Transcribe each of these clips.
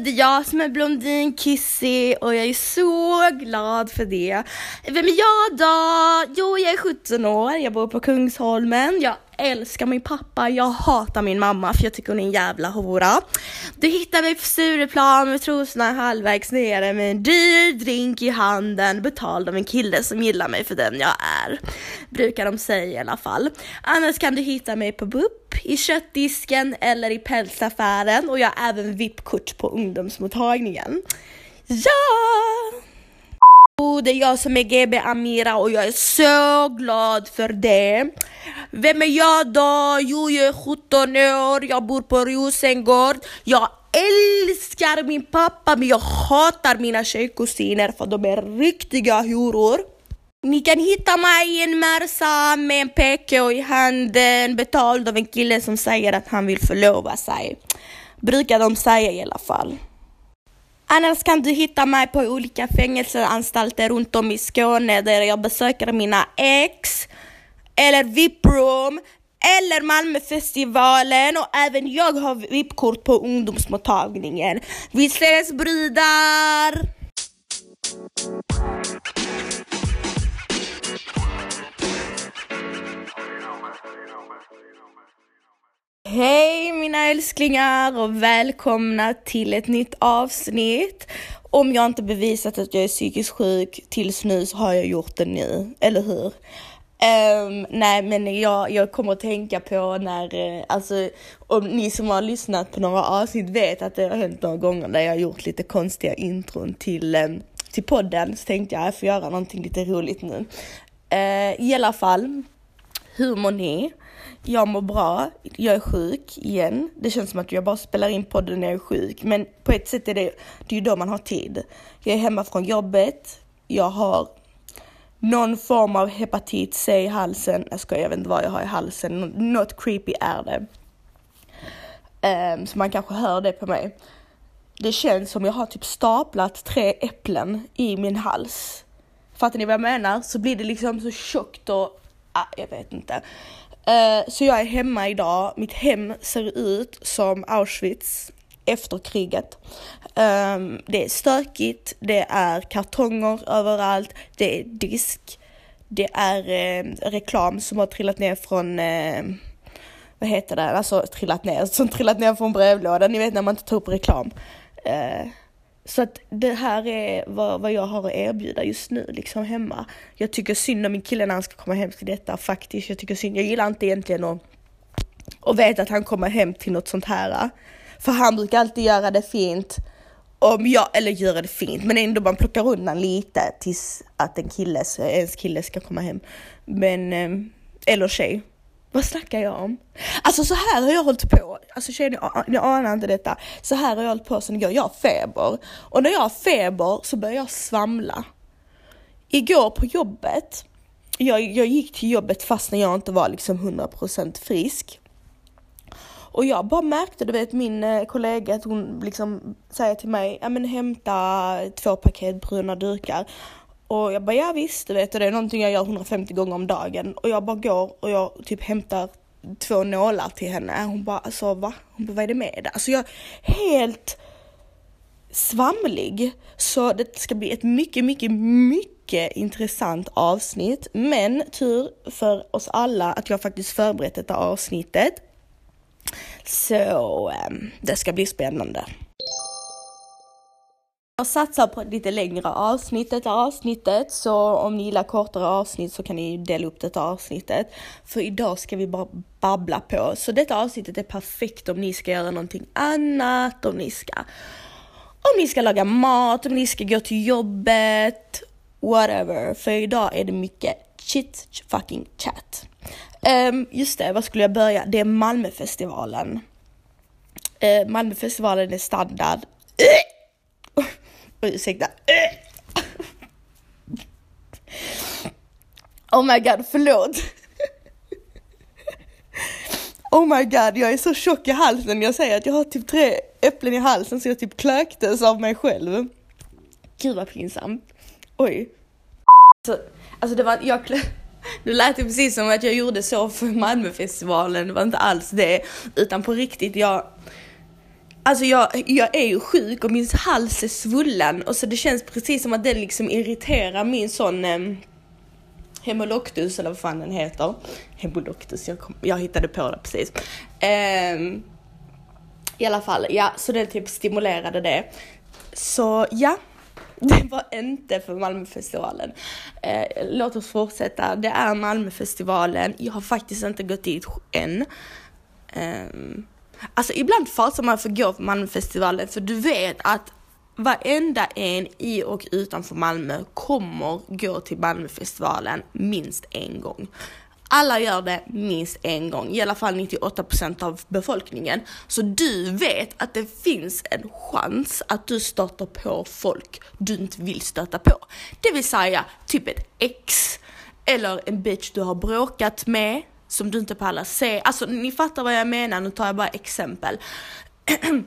det är jag som är blondin Kissy och jag är så glad för det. Vem är jag då? Jo, jag är 17 år, jag bor på Kungsholmen, jag älskar min pappa, jag hatar min mamma för jag tycker hon är en jävla hora. Du hittar mig på Stureplan med trosorna halvvägs nere med en dyr drink i handen betald av en kille som gillar mig för den jag är. Brukar de säga i alla fall. Annars kan du hitta mig på BUP, i köttdisken eller i pälsaffären och jag har även VIP-kort på ungdomsmottagningen. Ja! Det är jag som är GB Amira och jag är så glad för det. Vem är jag då? Jo, jag är 17 år, jag bor på Rosengård. Jag älskar min pappa men jag hatar mina tjejkusiner för de är riktiga horor. Ni kan hitta mig i en Merca med en PK i handen betald av en kille som säger att han vill förlova sig. Brukar de säga i alla fall. Annars kan du hitta mig på olika fängelseanstalter runt om i Skåne där jag besöker mina ex, eller VIP-room, eller Malmöfestivalen och även jag har VIP-kort på ungdomsmottagningen. Vi ses brudar! Hej mina älsklingar och välkomna till ett nytt avsnitt. Om jag inte bevisat att jag är psykiskt sjuk tills nu så har jag gjort det nu, eller hur? Um, nej men jag, jag kommer att tänka på när, eh, alltså om ni som har lyssnat på några avsnitt vet att det har hänt några gånger där jag har gjort lite konstiga intron till, um, till podden så tänkte jag att jag får göra någonting lite roligt nu. Uh, I alla fall, hur mår ni? Jag mår bra, jag är sjuk igen. Det känns som att jag bara spelar in podden när jag är sjuk, men på ett sätt är det, det är ju då man har tid. Jag är hemma från jobbet, jag har någon form av hepatit C i halsen. Jag skojar, jag vet inte vad jag har i halsen. Något creepy är det. Um, så man kanske hör det på mig. Det känns som jag har typ staplat tre äpplen i min hals. Fattar ni vad jag menar? Så blir det liksom så tjockt och, ah, jag vet inte. Uh, så jag är hemma idag. Mitt hem ser ut som Auschwitz efter kriget. Um, det är stökigt, det är kartonger överallt, det är disk, det är eh, reklam som har trillat ner från, eh, vad heter det, alltså trillat ner, som trillat ner från brevlådan, ni vet när man inte tar upp reklam. Uh, så att det här är vad, vad jag har att erbjuda just nu liksom hemma. Jag tycker synd om min kille när han ska komma hem till detta faktiskt. Jag tycker synd, jag gillar inte egentligen att, att veta att han kommer hem till något sånt här. För han brukar alltid göra det fint. Om jag, eller göra det fint, men ändå man plockar undan lite tills att en kille, ens kille ska komma hem. Men, eh, eller tjej. Vad snackar jag om? Alltså så här har jag hållit på, alltså tjejer ni, ni anar inte detta. Så här har jag hållit på sen igår, jag har feber. Och när jag har feber så börjar jag svamla. Igår på jobbet, jag, jag gick till jobbet fast när jag inte var liksom 100% frisk. Och jag bara märkte, du vet min eh, kollega att hon liksom säger till mig, ja men hämta två paket bruna dukar. Och jag bara, ja visst, du vet, det är någonting jag gör 150 gånger om dagen. Och jag bara går och jag typ hämtar två nålar till henne. Hon bara, alltså va? Hon bara, vad är det med det? Alltså jag helt svamlig. Så det ska bli ett mycket, mycket, mycket intressant avsnitt. Men tur för oss alla att jag faktiskt förberett detta avsnittet. Så ehm, det ska bli spännande. Jag satsar på ett lite längre avsnitt detta avsnittet, så om ni gillar kortare avsnitt så kan ni dela upp detta avsnittet. För idag ska vi bara babbla på, så detta avsnittet är perfekt om ni ska göra någonting annat, om ni ska om ni ska laga mat, om ni ska gå till jobbet, whatever. För idag är det mycket chit fucking chat. Um, just det, vad skulle jag börja? Det är Malmöfestivalen. Uh, Malmöfestivalen är standard. Uh! Ursäkta. Oh my god, förlåt. Oh my god, jag är så tjock i halsen. Jag säger att jag har typ tre äpplen i halsen så jag typ klöktes av mig själv. Gud vad pinsamt. Oj. Så, alltså det var, jag klö nu lät det precis som att jag gjorde så för Malmöfestivalen, det var inte alls det. Utan på riktigt, jag, Alltså jag, jag är ju sjuk och min hals är svullen och så det känns precis som att den liksom irriterar min sån eh, Hemoloctus eller vad fan den heter. Hemoloctus, jag, kom, jag hittade på det precis. Eh, I alla fall, ja, så den typ stimulerade det. Så ja, det var inte för Malmöfestivalen. Eh, låt oss fortsätta. Det är Malmöfestivalen. Jag har faktiskt inte gått dit än. Eh, alltså ibland fasar man för att gå på Malmöfestivalen för du vet att varenda en i och utanför Malmö kommer gå till Malmöfestivalen minst en gång. Alla gör det minst en gång, i alla fall 98% av befolkningen. Så du vet att det finns en chans att du stöter på folk du inte vill stöta på. Det vill säga typ ett ex eller en bitch du har bråkat med som du inte pallar se. Alltså ni fattar vad jag menar, nu tar jag bara exempel.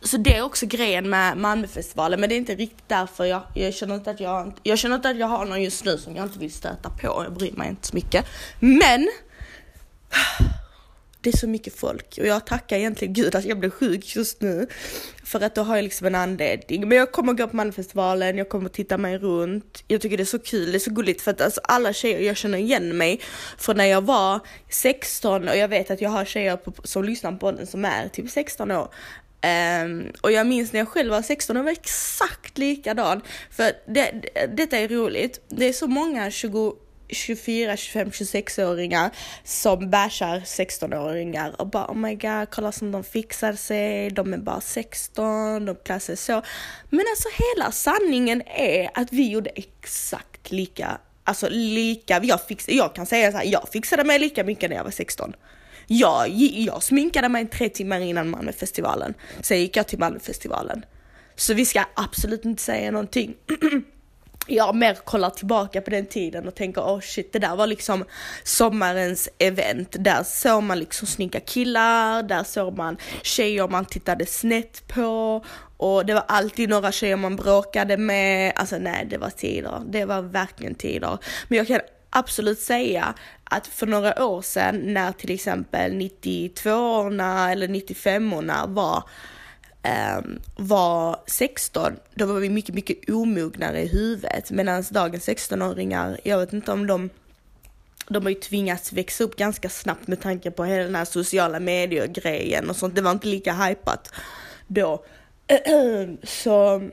Så det är också grejen med Malmöfestivalen, men det är inte riktigt därför jag, jag känner inte att jag, jag känner inte att jag har någon just nu som jag inte vill stöta på, jag bryr mig inte så mycket. Men! Det är så mycket folk och jag tackar egentligen gud att jag blev sjuk just nu. För att då har jag liksom en anledning. Men jag kommer gå på manfestivalen. jag kommer titta mig runt. Jag tycker det är så kul, det är så gulligt för att alltså alla tjejer, jag känner igen mig från när jag var 16 och jag vet att jag har tjejer på, som lyssnar på den som är typ 16 år. Um, och jag minns när jag själv var 16 och var exakt likadan. För det, det, detta är roligt. Det är så många 20, 24, 25, 26-åringar som bashar 16-åringar och bara oh my god, kolla som de fixar sig, de är bara 16, de klär sig så. Men alltså hela sanningen är att vi gjorde exakt lika, alltså lika, jag, fix, jag kan säga så här, jag fixade mig lika mycket när jag var 16. Jag, jag sminkade mig tre timmar innan Malmöfestivalen. Sen gick jag till Malmöfestivalen. Så vi ska absolut inte säga någonting. jag mer kollar tillbaka på den tiden och tänker oh shit det där var liksom sommarens event. Där såg man liksom snygga killar, där såg man tjejer man tittade snett på och det var alltid några tjejer man bråkade med. Alltså nej, det var tider. Det var verkligen tider. Men jag kan absolut säga att för några år sedan när till exempel 92orna eller 95orna var Ehm, var 16, då var vi mycket, mycket omognare i huvudet. Medan dagens 16-åringar, jag vet inte om de de har ju tvingats växa upp ganska snabbt med tanke på hela den här sociala medier-grejen och sånt. Det var inte lika hypat då. Så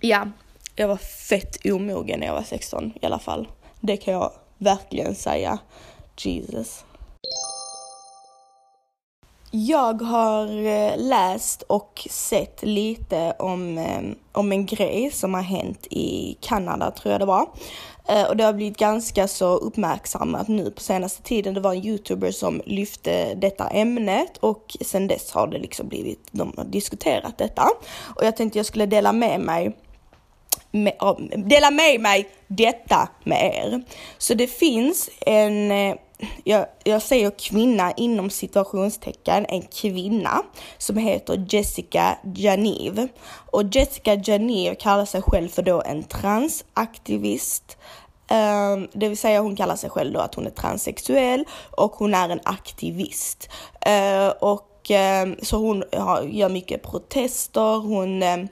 ja, jag var fett omogen när jag var 16 i alla fall. Det kan jag verkligen säga. Jesus. Jag har eh, läst och sett lite om, eh, om en grej som har hänt i Kanada, tror jag det var. Eh, och det har blivit ganska så uppmärksammat nu på senaste tiden. Det var en youtuber som lyfte detta ämnet och sen dess har det liksom blivit, de har diskuterat detta. Och jag tänkte jag skulle dela med mig med, dela med mig detta med er. Så det finns en, jag, jag säger kvinna inom situationstecken, en kvinna som heter Jessica Janiv. Och Jessica Janiv kallar sig själv för då en transaktivist. Um, det vill säga hon kallar sig själv då att hon är transsexuell och hon är en aktivist. Uh, och um, så hon har, gör mycket protester, hon um,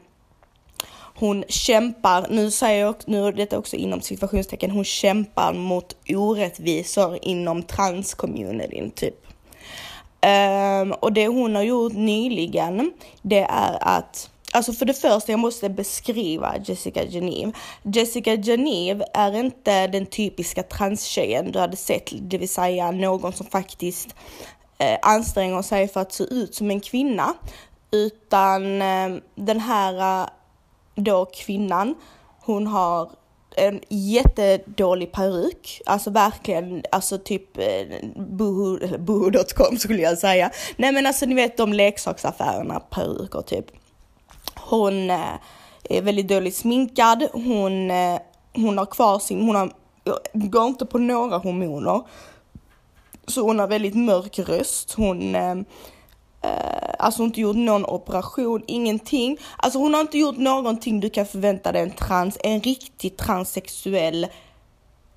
hon kämpar, nu säger jag, nu är detta också inom situationstecken, hon kämpar mot orättvisor inom transcommunityn typ. Um, och det hon har gjort nyligen, det är att Alltså för det första, jag måste beskriva Jessica Geneve. Jessica Geneve är inte den typiska transtjejen du hade sett, det vill säga någon som faktiskt eh, anstränger sig för att se ut som en kvinna. Utan eh, den här då kvinnan, hon har en jättedålig peruk, alltså verkligen, alltså typ eh, skulle jag säga. Nej men alltså ni vet de leksaksaffärerna, peruker typ. Hon eh, är väldigt dåligt sminkad, hon, eh, hon har kvar sin, hon har, eh, går inte på några hormoner. Så hon har väldigt mörk röst, hon eh, Uh, alltså inte gjort någon operation, ingenting. Alltså hon har inte gjort någonting du kan förvänta dig en trans, en riktig transsexuell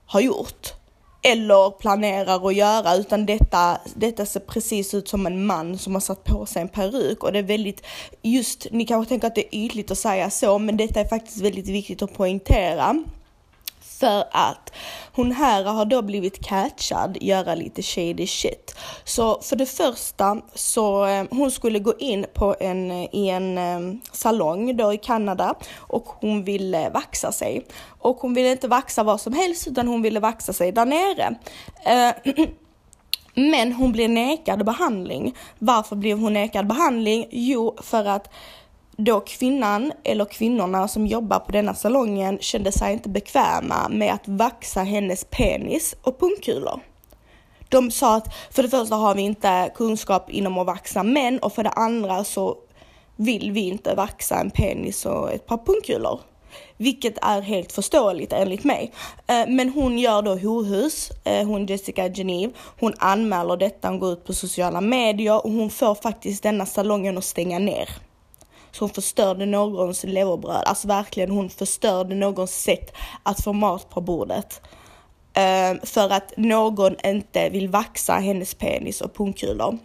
har gjort. eller planerar att göra utan detta, detta ser precis ut som en man som har satt på sig en peruk och det är väldigt just, ni kanske tänker att det är ytligt att säga så men detta är faktiskt väldigt viktigt att poängtera. För att hon här har då blivit catchad göra lite shady shit. Så för det första så eh, hon skulle gå in på en, eh, i en eh, salong då i Kanada och hon ville vaxa sig. Och hon ville inte vaxa vad som helst utan hon ville vaxa sig där nere. Eh, men hon blev nekad behandling. Varför blev hon nekad behandling? Jo, för att då kvinnan eller kvinnorna som jobbar på denna salongen kände sig inte bekväma med att vaxa hennes penis och pungkulor. De sa att för det första har vi inte kunskap inom att vaxa män och för det andra så vill vi inte vaxa en penis och ett par pungkulor. Vilket är helt förståeligt enligt mig. Eh, men hon gör då hohus, eh, hon Jessica Geneve. Hon anmäler detta, hon går ut på sociala medier och hon får faktiskt denna salongen att stänga ner. Så hon förstörde någons leverbröd. Alltså verkligen, hon förstörde någons sätt att få mat på bordet. Uh, för att någon inte vill vaxa hennes penis och pungkulor.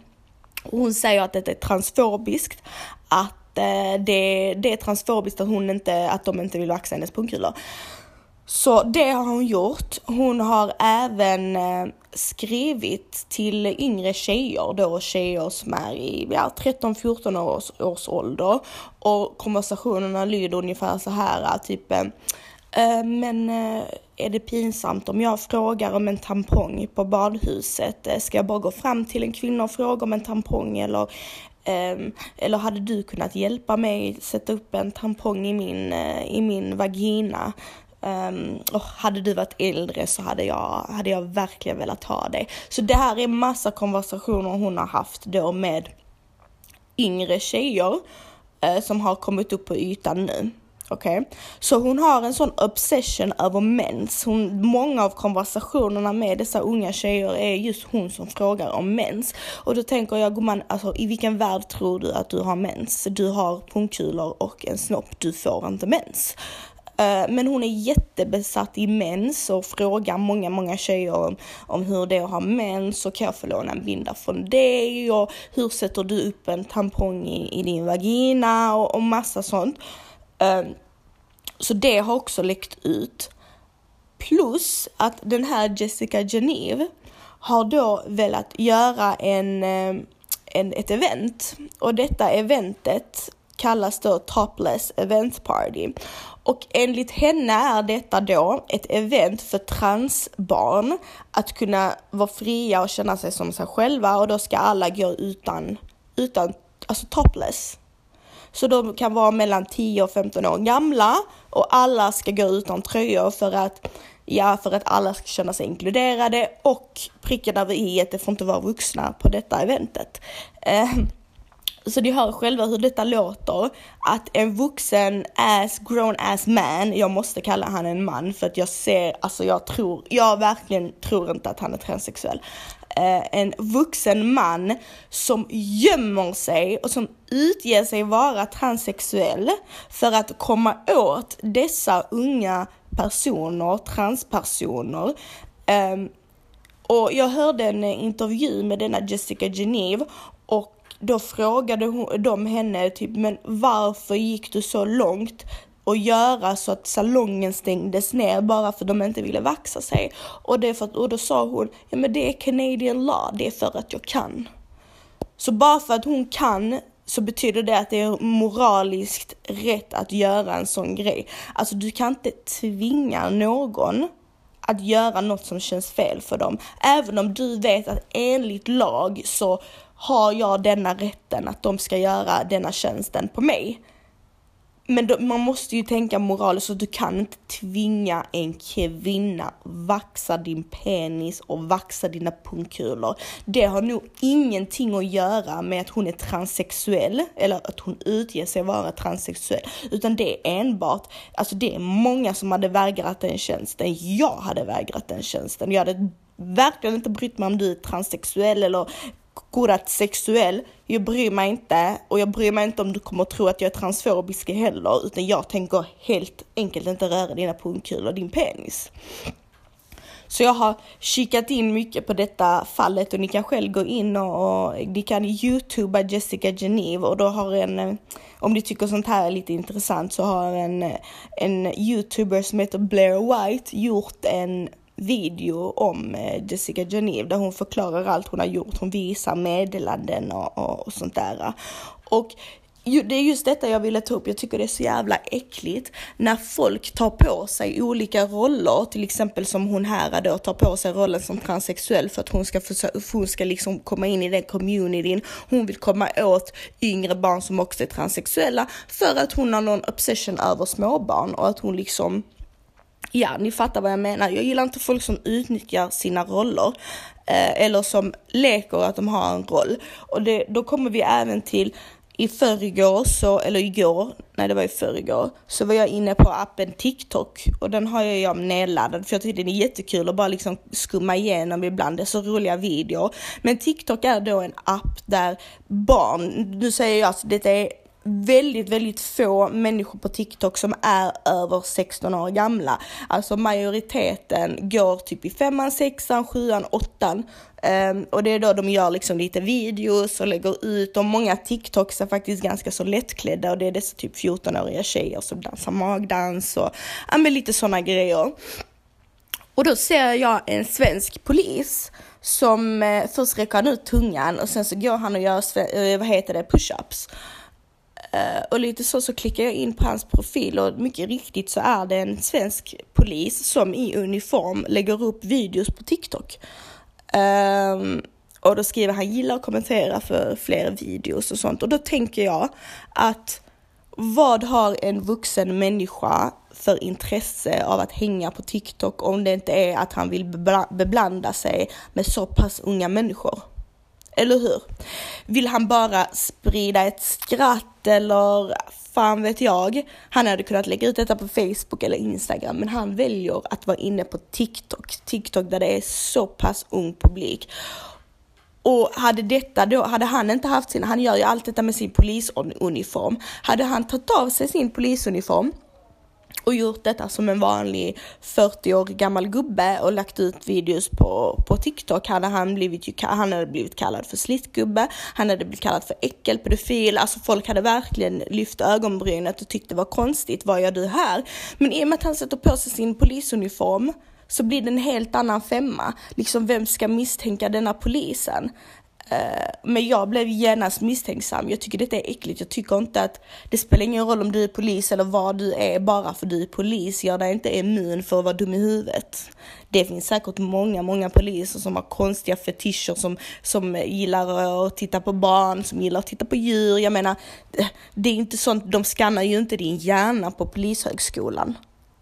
Hon säger att det är transfobiskt, att uh, det, det är transfobiskt att, hon inte, att de inte vill vaxa hennes pungkulor. Så det har hon gjort. Hon har även eh, skrivit till yngre tjejer, då tjejer som är i ja, 13-14 års, års ålder. Och konversationerna lyder ungefär så här, eh, typ eh, men är det pinsamt om jag frågar om en tampong på badhuset? Ska jag bara gå fram till en kvinna och fråga om en tampong eller ehm, eller hade du kunnat hjälpa mig sätta upp en tampong i min, i min vagina? Um, och hade du varit äldre så hade jag, hade jag verkligen velat ha dig. Så det här är massa konversationer hon har haft då med yngre tjejer uh, som har kommit upp på ytan nu. Okej, okay? så hon har en sån obsession över mens. Hon, många av konversationerna med dessa unga tjejer är just hon som frågar om mens. Och då tänker jag, gumman, alltså i vilken värld tror du att du har mens? Du har pungkulor och en snopp, du får inte mens. Eh, men hon är jättebesatt i mens och frågar många, många tjejer om, om hur det är att ha mens och kan jag få låna en binda från dig och hur sätter du upp en tampong i, i din vagina och, och massa sånt. Eh, så det har också läckt ut. Plus att den här Jessica Geneve har då velat göra en, eh, en, ett event och detta eventet kallas då Topless Event Party. Och enligt henne är detta då ett event för transbarn att kunna vara fria och känna sig som sig själva och då ska alla gå utan, utan alltså topless. Så de kan vara mellan 10 och 15 år gamla och alla ska gå utan tröjor för att, ja, för att alla ska känna sig inkluderade och pricken över i att det får inte vara vuxna på detta eventet. Eh, så ni hör själva hur detta låter. Att en vuxen ass, grown ass man, jag måste kalla han en man för att jag ser, alltså jag tror, jag verkligen tror inte att han är transsexuell. Eh, en vuxen man som gömmer sig och som utger sig vara transsexuell för att komma åt dessa unga personer, transpersoner. Eh, och jag hörde en intervju med denna Jessica Geneve då frågade hon, de henne typ, men varför gick du så långt och göra så att salongen stängdes ner bara för att de inte ville vaxa sig. Och, det för och då sa hon, ja men det är Canadian law, det är för att jag kan. Så bara för att hon kan så betyder det att det är moraliskt rätt att göra en sån grej. Alltså du kan inte tvinga någon att göra något som känns fel för dem. Även om du vet att enligt lag så har jag denna rätten att de ska göra denna tjänsten på mig? Men då, man måste ju tänka moraliskt så du kan inte tvinga en kvinna vaxa din penis och vaxa dina pungkulor. Det har nog ingenting att göra med att hon är transsexuell eller att hon utger sig vara transsexuell, utan det är enbart, alltså det är många som hade vägrat den tjänsten. Jag hade vägrat den tjänsten. Jag hade verkligen inte brytt mig om du är transsexuell eller kodat sexuell. Jag bryr mig inte och jag bryr mig inte om du kommer att tro att jag är transfobisk heller, utan jag tänker helt enkelt inte röra dina pungkulor, din penis. Så jag har kikat in mycket på detta fallet och ni kan själv gå in och, och ni kan youtuba Jessica Geneve och då har en, eh, om ni tycker sånt här är lite intressant så har en, eh, en youtuber som heter Blair White gjort en video om eh, Jessica Geneve där hon förklarar allt hon har gjort. Hon visar meddelanden och, och, och sånt där. Och det är just detta jag ville ta upp. Jag tycker det är så jävla äckligt när folk tar på sig olika roller, till exempel som hon här då tar på sig rollen som transsexuell för att hon ska, hon ska liksom komma in i den communityn. Hon vill komma åt yngre barn som också är transsexuella för att hon har någon obsession över småbarn och att hon liksom Ja, ni fattar vad jag menar. Jag gillar inte folk som utnyttjar sina roller eh, eller som leker att de har en roll. Och det, då kommer vi även till i förrgår, så, eller igår, nej det var i förrgår, så var jag inne på appen TikTok och den har jag nedladdad för jag tycker den är jättekul att bara liksom skumma igenom ibland, det är så roliga videor. Men TikTok är då en app där barn, nu säger jag att det är väldigt, väldigt få människor på TikTok som är över 16 år gamla. Alltså majoriteten går typ i femman, sexan, sjuan, åttan. Um, och det är då de gör liksom lite videos och lägger ut och många TikToks är faktiskt ganska så lättklädda och det är dessa typ 14-åriga tjejer som dansar magdans och ja, men lite sådana grejer. Och då ser jag en svensk polis som eh, först räcker han ut tungan och sen så går han och gör, eh, vad heter det, push-ups. Uh, och lite så så klickar jag in på hans profil och mycket riktigt så är det en svensk polis som i uniform lägger upp videos på TikTok. Um, och då skriver han gilla och kommentera för fler videos och sånt och då tänker jag att vad har en vuxen människa för intresse av att hänga på TikTok om det inte är att han vill beblanda sig med så pass unga människor? Eller hur? Vill han bara sprida ett skratt eller fan vet jag. Han hade kunnat lägga ut detta på Facebook eller Instagram, men han väljer att vara inne på TikTok, TikTok där det är så pass ung publik. Och hade detta då, hade han inte haft sin, han gör ju allt detta med sin polisuniform. Hade han tagit av sig sin polisuniform och gjort detta som en vanlig 40 år gammal gubbe och lagt ut videos på, på TikTok hade han blivit, han hade blivit kallad för slittgubbe, han hade blivit kallad för äckelpedofil, alltså folk hade verkligen lyft ögonbrynet och tyckte det var konstigt, vad gör du här? Men i och med att han sätter på sig sin polisuniform så blir det en helt annan femma. Liksom vem ska misstänka denna polisen? Eh, men jag blev genast misstänksam. Jag tycker detta är äckligt. Jag tycker inte att det spelar ingen roll om du är polis eller vad du är bara för du är polis. Gör dig inte immun för att vara dum i huvudet. Det finns säkert många, många poliser som har konstiga fetischer som, som gillar att titta på barn, som gillar att titta på djur. Jag menar, det är inte sånt, de skannar ju inte din hjärna på polishögskolan.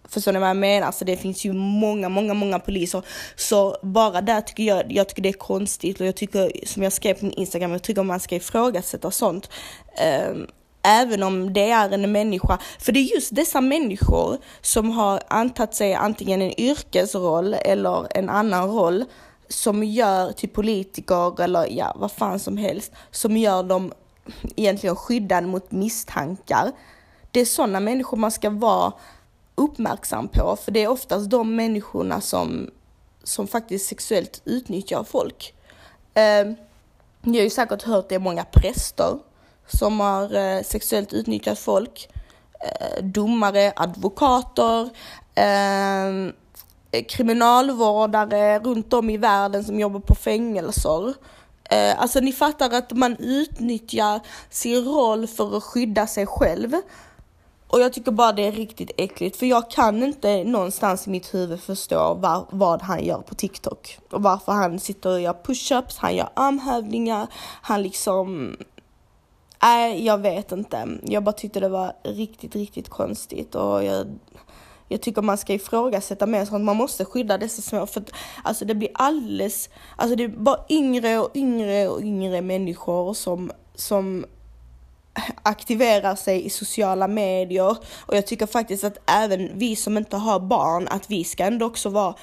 Förstår ni vad jag menar? Alltså det finns ju många, många, många poliser. Så bara där tycker jag, jag tycker det är konstigt och jag tycker, som jag skrev på min Instagram, jag tycker man ska ifrågasätta sånt. Um, även om det är en människa. För det är just dessa människor som har antagit sig antingen en yrkesroll eller en annan roll som gör till politiker eller ja, vad fan som helst, som gör dem egentligen skyddade mot misstankar. Det är sådana människor man ska vara uppmärksam på, för det är oftast de människorna som, som faktiskt sexuellt utnyttjar folk. Eh, ni har ju säkert hört det är många präster som har eh, sexuellt utnyttjat folk, eh, domare, advokater, eh, kriminalvårdare runt om i världen som jobbar på fängelser. Eh, alltså ni fattar att man utnyttjar sin roll för att skydda sig själv och jag tycker bara det är riktigt äckligt för jag kan inte någonstans i mitt huvud förstå var, vad han gör på TikTok. Och varför han sitter och gör push-ups, han gör armhävningar, han liksom... Nej, jag vet inte. Jag bara tyckte det var riktigt, riktigt konstigt och jag, jag tycker man ska ifrågasätta mer sånt. Man måste skydda dessa små för att alltså det blir alldeles, alltså det är bara yngre och yngre och yngre människor som, som aktiverar sig i sociala medier. Och jag tycker faktiskt att även vi som inte har barn, att vi ska ändå också vara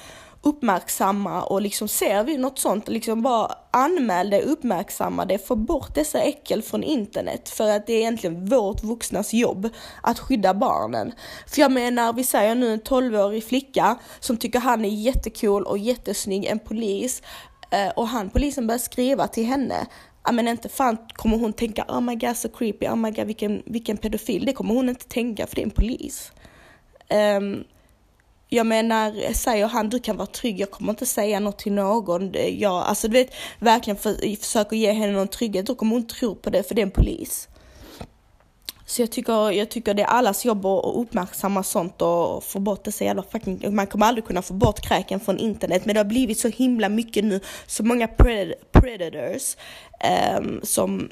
uppmärksamma och liksom ser vi något sånt, liksom bara anmäl det, uppmärksamma det, få bort dessa äckel från internet. För att det är egentligen vårt vuxnas jobb att skydda barnen. För jag menar, vi säger nu en 12-årig flicka som tycker han är jättecool och jättesnygg, en polis. Eh, och han polisen börjar skriva till henne ja men inte fan kommer hon tänka oh my god så creepy, oh my god vilken, vilken pedofil. Det kommer hon inte tänka för det är en polis. Um, jag menar, säger han du kan vara trygg, jag kommer inte säga något till någon. Jag, alltså du vet, verkligen för, försöker ge henne någon trygghet, då kommer hon tro på det för det är en polis. Så jag tycker, jag tycker det är allas jobb att uppmärksamma sånt och få bort dessa jävla fucking... Man kommer aldrig kunna få bort kräken från internet men det har blivit så himla mycket nu, så många pred predators um, som,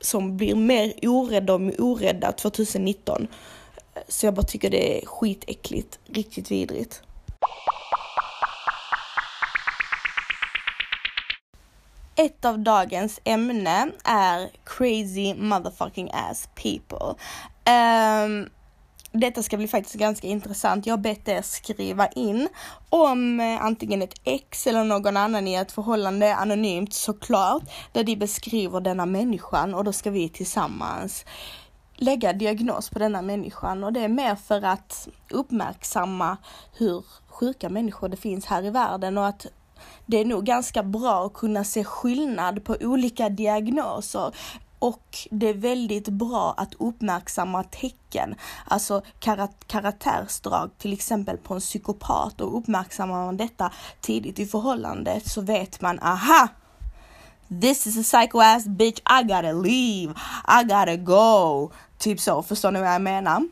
som blir mer orädda och orädda 2019. Så jag bara tycker det är skitäckligt, riktigt vidrigt. Ett av dagens ämne är crazy motherfucking ass people. Um, detta ska bli faktiskt ganska intressant. Jag har bett er skriva in om eh, antingen ett ex eller någon annan i ett förhållande anonymt såklart, där de beskriver denna människan och då ska vi tillsammans lägga diagnos på denna människan och det är mer för att uppmärksamma hur sjuka människor det finns här i världen och att det är nog ganska bra att kunna se skillnad på olika diagnoser och det är väldigt bra att uppmärksamma tecken, alltså karaktärsdrag till exempel på en psykopat och uppmärksammar man detta tidigt i förhållandet så vet man aha This is a psycho ass bitch, I gotta leave, I gotta go. Typ så, förstår ni vad jag menar?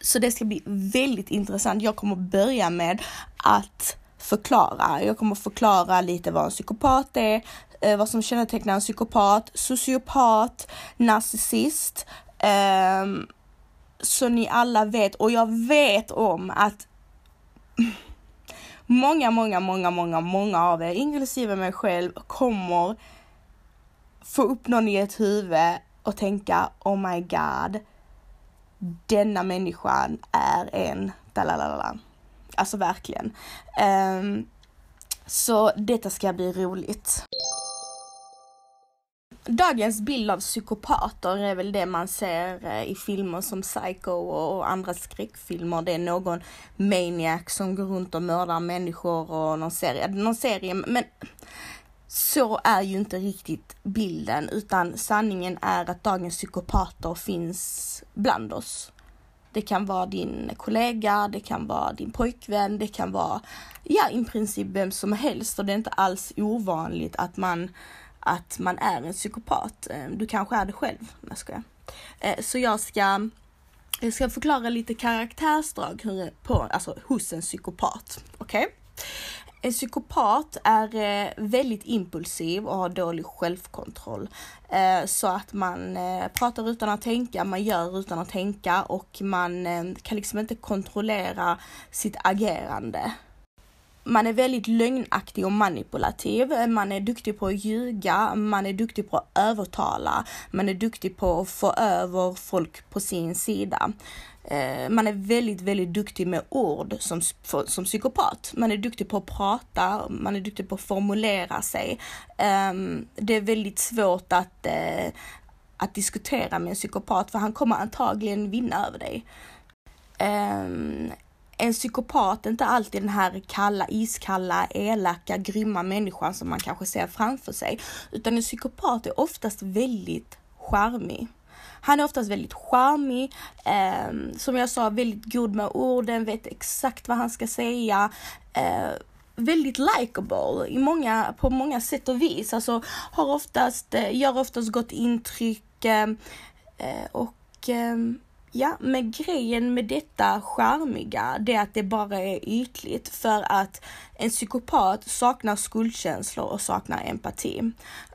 Så det ska bli väldigt intressant. Jag kommer börja med att förklara. Jag kommer förklara lite vad en psykopat är, eh, vad som kännetecknar en psykopat, sociopat, narcissist. Ehm, så ni alla vet och jag vet om att många, många, många, många, många av er, inklusive mig själv, kommer få upp någon i ett huvud och tänka oh my god, denna människan är en dalalala. Alltså verkligen. Um, så detta ska bli roligt. Dagens bild av psykopater är väl det man ser eh, i filmer som Psycho och andra skräckfilmer. Det är någon maniac som går runt och mördar människor och någon serie, någon serie men så är ju inte riktigt bilden utan sanningen är att dagens psykopater finns bland oss. Det kan vara din kollega, det kan vara din pojkvän, det kan vara ja, i princip vem som helst och det är inte alls ovanligt att man, att man är en psykopat. Ehm, du kanske är det själv, jag skojar. Ehm, så jag ska, jag ska förklara lite karaktärsdrag på, alltså, hos en psykopat. Okej? Okay? En psykopat är eh, väldigt impulsiv och har dålig självkontroll. Eh, så att man eh, pratar utan att tänka, man gör utan att tänka och man kan liksom inte kontrollera sitt agerande. Man är väldigt lögnaktig och manipulativ. Man är duktig på att ljuga, man är duktig på att övertala, man är duktig på att få över folk på sin sida. Eh, man är väldigt, väldigt duktig med ord som, som psykopat. Man är duktig på att prata, man är duktig på att formulera sig. Ehm, det är väldigt svårt att, eh, att diskutera med en psykopat för han kommer antagligen vinna över dig. Ehm, en psykopat är inte alltid den här kalla, iskalla, elaka, grymma människan som man kanske ser framför sig, utan en psykopat är oftast väldigt charmig. Han är oftast väldigt charmig, eh, som jag sa, väldigt god med orden, vet exakt vad han ska säga. Eh, väldigt likable i många, på många sätt och vis. Alltså har oftast, eh, gör oftast gott intryck ehm, eh, och ehm, Ja, men grejen med detta charmiga, det är att det bara är ytligt för att en psykopat saknar skuldkänslor och saknar empati.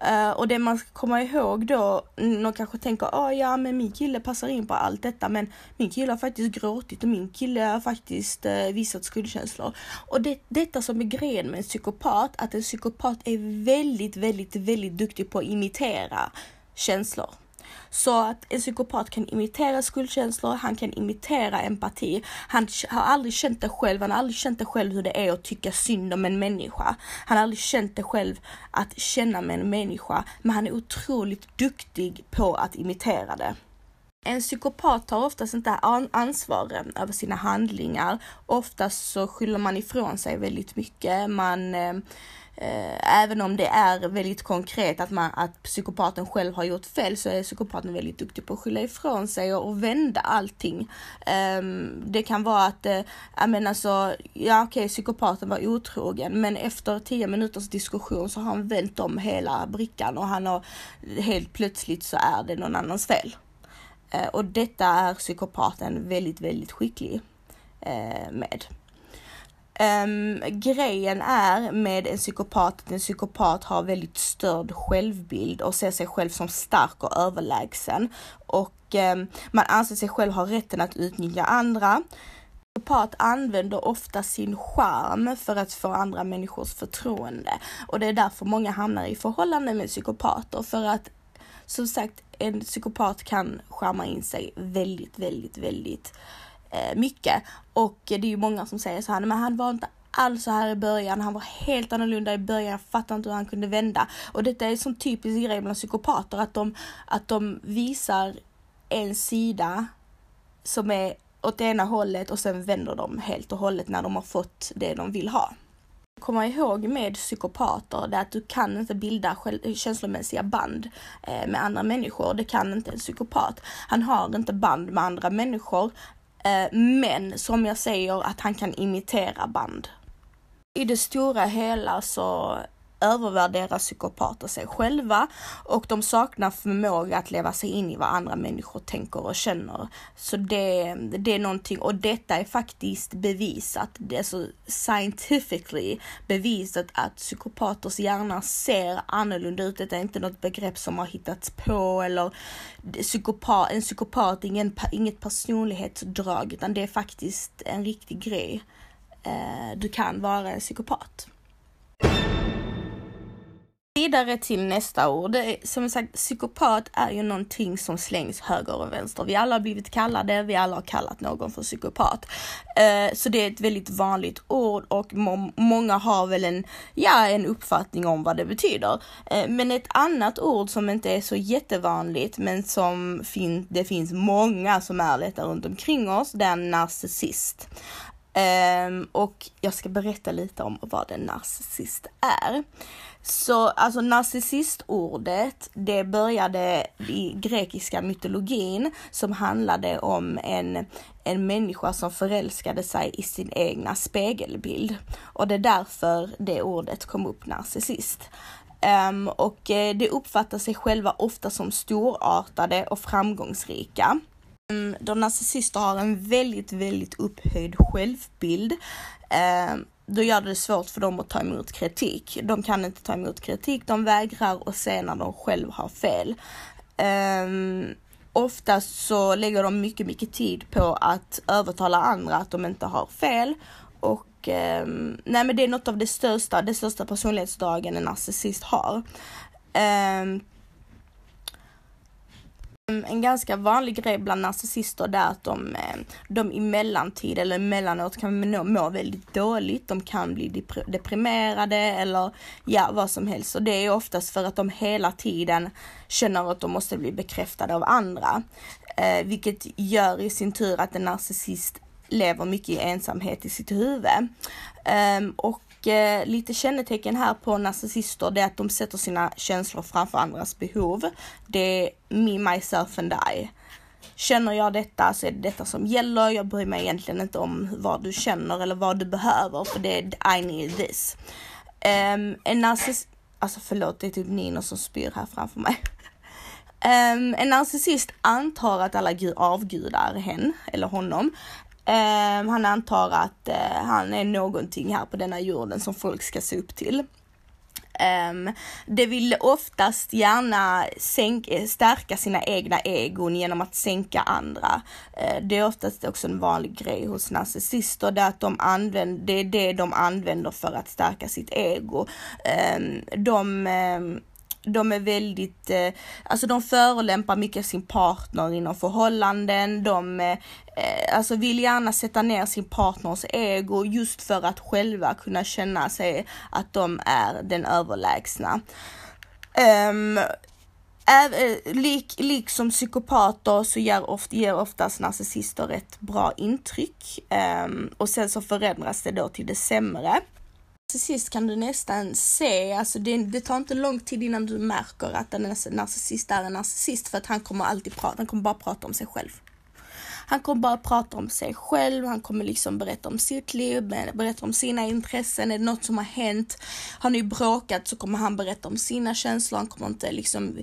Uh, och det man ska komma ihåg då, någon kanske tänker, oh, ja men min kille passar in på allt detta, men min kille har faktiskt gråtit och min kille har faktiskt uh, visat skuldkänslor. Och det, detta som är grejen med en psykopat, att en psykopat är väldigt, väldigt, väldigt duktig på att imitera känslor. Så att en psykopat kan imitera skuldkänslor, han kan imitera empati. Han har aldrig känt det själv, han har aldrig känt det själv hur det är att tycka synd om en människa. Han har aldrig känt det själv att känna med en människa, men han är otroligt duktig på att imitera det. En psykopat tar oftast inte ansvar över sina handlingar. Oftast så skyller man ifrån sig väldigt mycket. Man eh, eh, även om det är väldigt konkret att, man, att psykopaten själv har gjort fel så är psykopaten väldigt duktig på att skylla ifrån sig och, och vända allting. Um, det kan vara att, uh, jag menar så, ja okej okay, psykopaten var otrogen men efter tio minuters diskussion så har han vänt om hela brickan och han har helt plötsligt så är det någon annans fel. Uh, och detta är psykopaten väldigt, väldigt skicklig uh, med. Um, grejen är med en psykopat att en psykopat har väldigt störd självbild och ser sig själv som stark och överlägsen. Och um, man anser sig själv ha rätten att utnyttja andra. Psykopat använder ofta sin charm för att få andra människors förtroende och det är därför många hamnar i förhållande med psykopater för att som sagt en psykopat kan charma in sig väldigt, väldigt, väldigt eh, mycket. Och det är ju många som säger så här, men han var inte alls så här i början. Han var helt annorlunda i början. Jag fattar inte hur han kunde vända. Och detta är en sån typisk grej bland psykopater att de, att de visar en sida som är åt det ena hållet och sen vänder de helt och hållet när de har fått det de vill ha. Komma ihåg med psykopater det är att du kan inte bilda känslomässiga band eh, med andra människor. Det kan inte en psykopat. Han har inte band med andra människor Eh, men som jag säger att han kan imitera band. I det stora hela så övervärderar psykopater sig själva och de saknar förmåga att leva sig in i vad andra människor tänker och känner. Så det, det är någonting, och detta är faktiskt bevisat, det är så scientifically bevisat att psykopaters hjärna ser annorlunda ut. Det är inte något begrepp som har hittats på eller psykopat, en psykopat är ingen, inget personlighetsdrag utan det är faktiskt en riktig grej. Eh, du kan vara en psykopat. Vidare till nästa ord. Som sagt, psykopat är ju någonting som slängs höger och vänster. Vi alla har blivit kallade, vi alla har kallat någon för psykopat. Eh, så det är ett väldigt vanligt ord och många har väl en, ja, en uppfattning om vad det betyder. Eh, men ett annat ord som inte är så jättevanligt, men som fin det finns många som är detta runt omkring oss, det är narcissist. Eh, och jag ska berätta lite om vad en narcissist är. Så alltså narcissistordet, det började i grekiska mytologin som handlade om en, en människa som förälskade sig i sin egna spegelbild. Och det är därför det ordet kom upp, narcissist. Um, och eh, det uppfattar sig själva ofta som storartade och framgångsrika. Ehm, um, de narcissister har en väldigt, väldigt upphöjd självbild. Um, då gör det svårt för dem att ta emot kritik. De kan inte ta emot kritik, de vägrar och se när de själva har fel. Ehm, um, oftast så lägger de mycket, mycket tid på att övertala andra att de inte har fel. Och um, nej men det är något av det största, det största personlighetsdragen en narcissist har. Um, Ehm, en ganska vanlig grej bland narcissister är att de, ehm, de i mellantid eller emellanåt kan må, må väldigt dåligt. De kan bli deprimerade eller ja, vad som helst. Och det är oftast för att de hela tiden känner att de måste bli bekräftade av andra. Eh, vilket gör i sin tur att en narcissist lever mycket i ensamhet i sitt huvud. Um, och eh, lite kännetecken här på narcissister det är att de sätter sina känslor framför andras behov. Det är me, myself and I. Känner jag detta så är det detta som gäller. Jag bryr mig egentligen inte om vad du känner eller vad du behöver för det är I need this. Um, en narcissist, alltså förlåt det är typ Nino som spyr här framför mig. Um, en narcissist antar att alla avgudar hen eller honom. Um, han antar att uh, han är någonting här på denna jorden som folk ska se upp till. Um, det vill oftast gärna sänka, eh, stärka sina egna egon genom att sänka andra. Uh, det är oftast också en vanlig grej hos narcissister, det, att de använder, det är det de använder för att stärka sitt ego. Um, de um, de är väldigt, eh, alltså de förolämpar mycket sin partner inom förhållanden. De eh, alltså vill gärna sätta ner sin partners ego just för att själva kunna känna sig att de är den överlägsna. Ehm, um, Äv, eh, lik, liksom psykopater så ger, oft, ger oftast narcissister ett bra intryck um, och sen så förändras det då till det sämre. Till sist kan du nästan se, alltså det, det, tar inte lång tid innan du märker att en narcissist är en narcissist för att han kommer alltid prata, han kommer bara prata om sig själv. Han kommer bara prata om sig själv, han kommer liksom berätta om sitt liv, berätta om sina intressen, är det något som har hänt, har ni bråkat så kommer han berätta om sina känslor, han kommer inte liksom,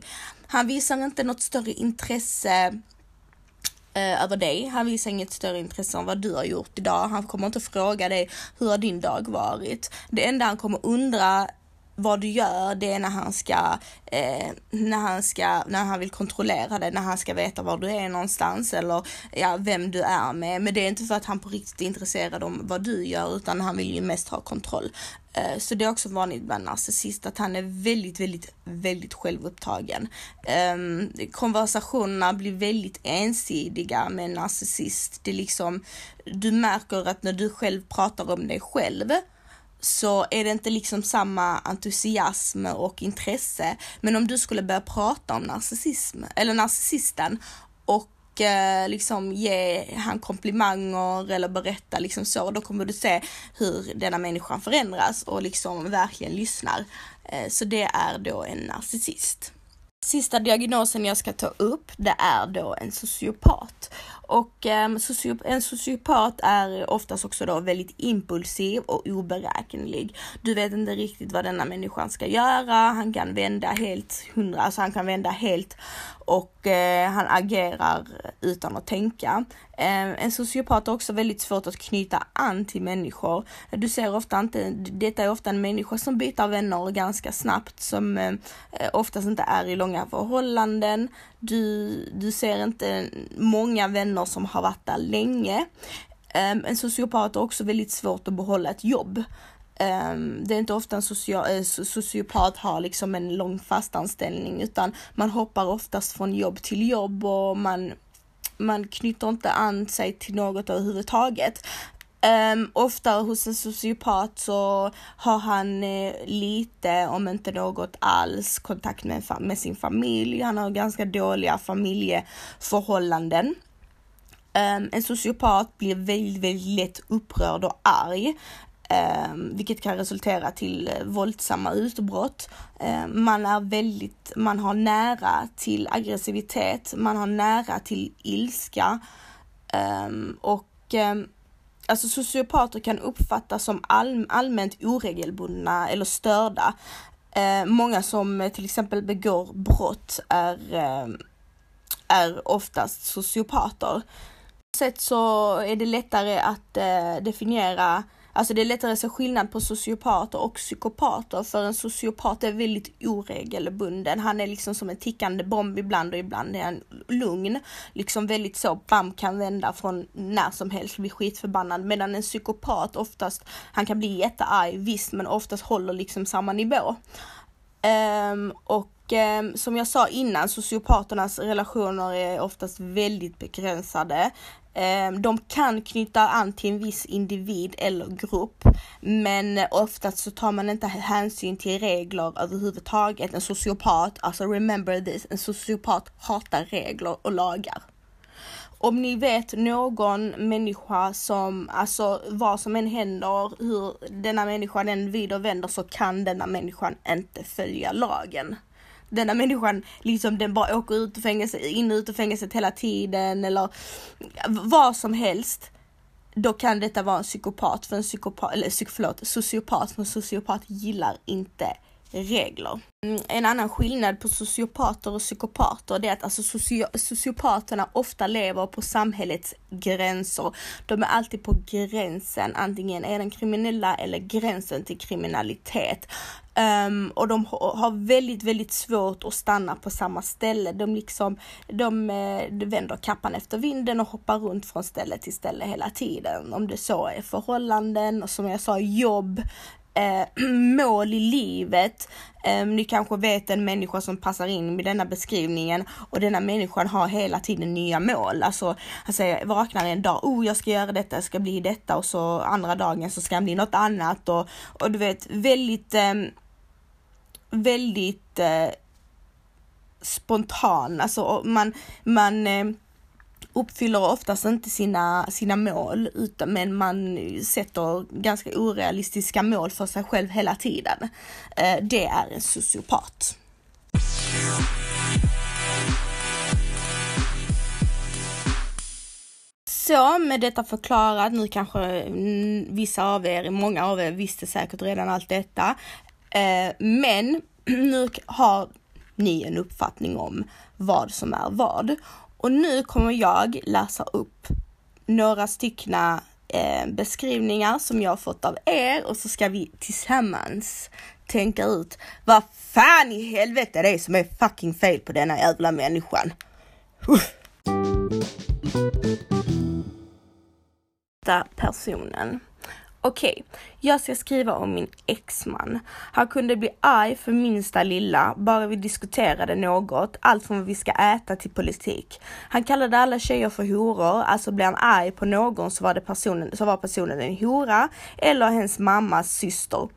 han visar inte något större intresse eh, över dig. Han visar inget större intresse än vad du har gjort idag. Han kommer inte fråga dig hur har din dag varit. Det enda han kommer undra vad du gör, det är när han ska, eh, när han ska, när han vill kontrollera dig, när han ska veta var du är någonstans eller ja, vem du är med. Men det är inte för att han på riktigt är intresserad om vad du gör, utan han vill ju mest ha kontroll. Eh, så det är också vanligt bland narcissist att han är väldigt, väldigt, väldigt självupptagen. Ehm, konversationerna blir väldigt ensidiga med en narcissist. Det är liksom, du märker att när du själv pratar om dig själv så är det inte liksom samma entusiasm och intresse. Men om du skulle börja prata om narcissism, eller narcissisten och eh, liksom ge han komplimanger eller berätta liksom så, då kommer du se hur denna människan förändras och liksom verkligen lyssnar. Eh, så det är då en narcissist. Sista diagnosen jag ska ta upp, det är då en sociopat. Och um, en sociopat är oftast också då väldigt impulsiv och oberäknelig. Du vet inte riktigt vad denna människan ska göra. Han kan vända helt hundra, alltså han kan vända helt och eh, han agerar utan att tänka. Eh, en sociopat har också väldigt svårt att knyta an till människor. Du ser ofta inte, detta är ofta en människa som byter vänner ganska snabbt, som eh, eh oftast inte är i långa förhållanden. Du, du ser inte många vänner som har varit där länge. Ehm, en sociopat har också väldigt svårt att behålla ett jobb. Um, det är inte ofta en eh, sociopat har liksom en lång fast anställning utan man hoppar oftast från jobb till jobb och man, man knyter inte an sig till något överhuvudtaget. Um, ofta hos en sociopat så har han eh, lite, om inte något alls, kontakt med, med sin familj. Han har ganska dåliga familjeförhållanden. Um, en sociopat blir väldigt, väldigt lätt upprörd och arg. Um, vilket kan resultera till eh, våldsamma utbrott. Um, man är väldigt, man har nära till aggressivitet, man har nära till ilska Um, och um, alltså sociopater kan uppfattas som all, allmänt oregelbundna eller störda. Eh, många som eh, till exempel begår brott är, eh, är oftast sociopater. Sätt så är det lättare att eh, definiera Alltså det är lättare att se skillnad på sociopater och psykopater för en sociopat är väldigt oregelbunden. Han är liksom som en tickande bomb ibland och ibland är han lugn. Liksom väldigt så, bam kan vända från när som helst, bli skitförbannad. Medan en psykopat oftast, han kan bli jättearg visst men oftast håller liksom samma nivå. Um, och um, som jag sa innan, sociopaternas relationer är oftast väldigt begränsade. Eh, de kan knyta an till en viss individ eller grupp, men oftast så tar man inte hänsyn till regler överhuvudtaget. En sociopat, alltså remember this, en sociopat hatar regler och lagar. Om ni vet någon människa som, alltså vad som än händer, hur denna människan än vid och vänder så kan denna människan inte följa lagen denna människan liksom den bara åker ut ur fängelse, in och ut ur fängelset hela tiden eller vad som helst. Då kan detta vara en psykopat, för en psykopat, eller förlåt, sociopat, för en sociopat gillar inte regler. Mm, en annan skillnad på sociopater och psykopater det är att alltså socio sociopaterna ofta lever på samhällets gränser. De är alltid på gränsen, antingen är den kriminella eller gränsen till kriminalitet. Um, och de har väldigt, väldigt svårt att stanna på samma ställe. De liksom, de, de vänder kappan efter vinden och hoppar runt från ställe till ställe hela tiden. Om det så är förhållanden, och som jag sa jobb, eh, mål i livet. Eh, ni kanske vet en människa som passar in i denna beskrivningen och denna människan har hela tiden nya mål. Alltså han säger, vaknar en dag, oh jag ska göra detta, jag ska bli detta och så andra dagen så ska han bli något annat och, och du vet väldigt, eh, väldigt eh, spontan, alltså man, man eh, uppfyller oftast inte sina, sina mål, utan, men man sätter ganska orealistiska mål för sig själv hela tiden. Eh, det är en sociopat. Så med detta förklarat, nu kanske mm, vissa av er, många av er visste säkert redan allt detta. Eh, men nu har ni en uppfattning om vad som är vad. Och nu kommer jag läsa upp några styckna eh, beskrivningar som jag har fått av er och så ska vi tillsammans tänka ut vad fan i helvete det är som är fucking fel på denna jävla människan. Uff. Personen. Okej, okay, jag ska skriva om min exman. Han kunde bli arg för minsta lilla, bara vi diskuterade något, allt från vad vi ska äta till politik. Han kallade alla tjejer för horor, alltså blev han arg på någon så var, det personen, så var personen en hora eller hennes mammas syster.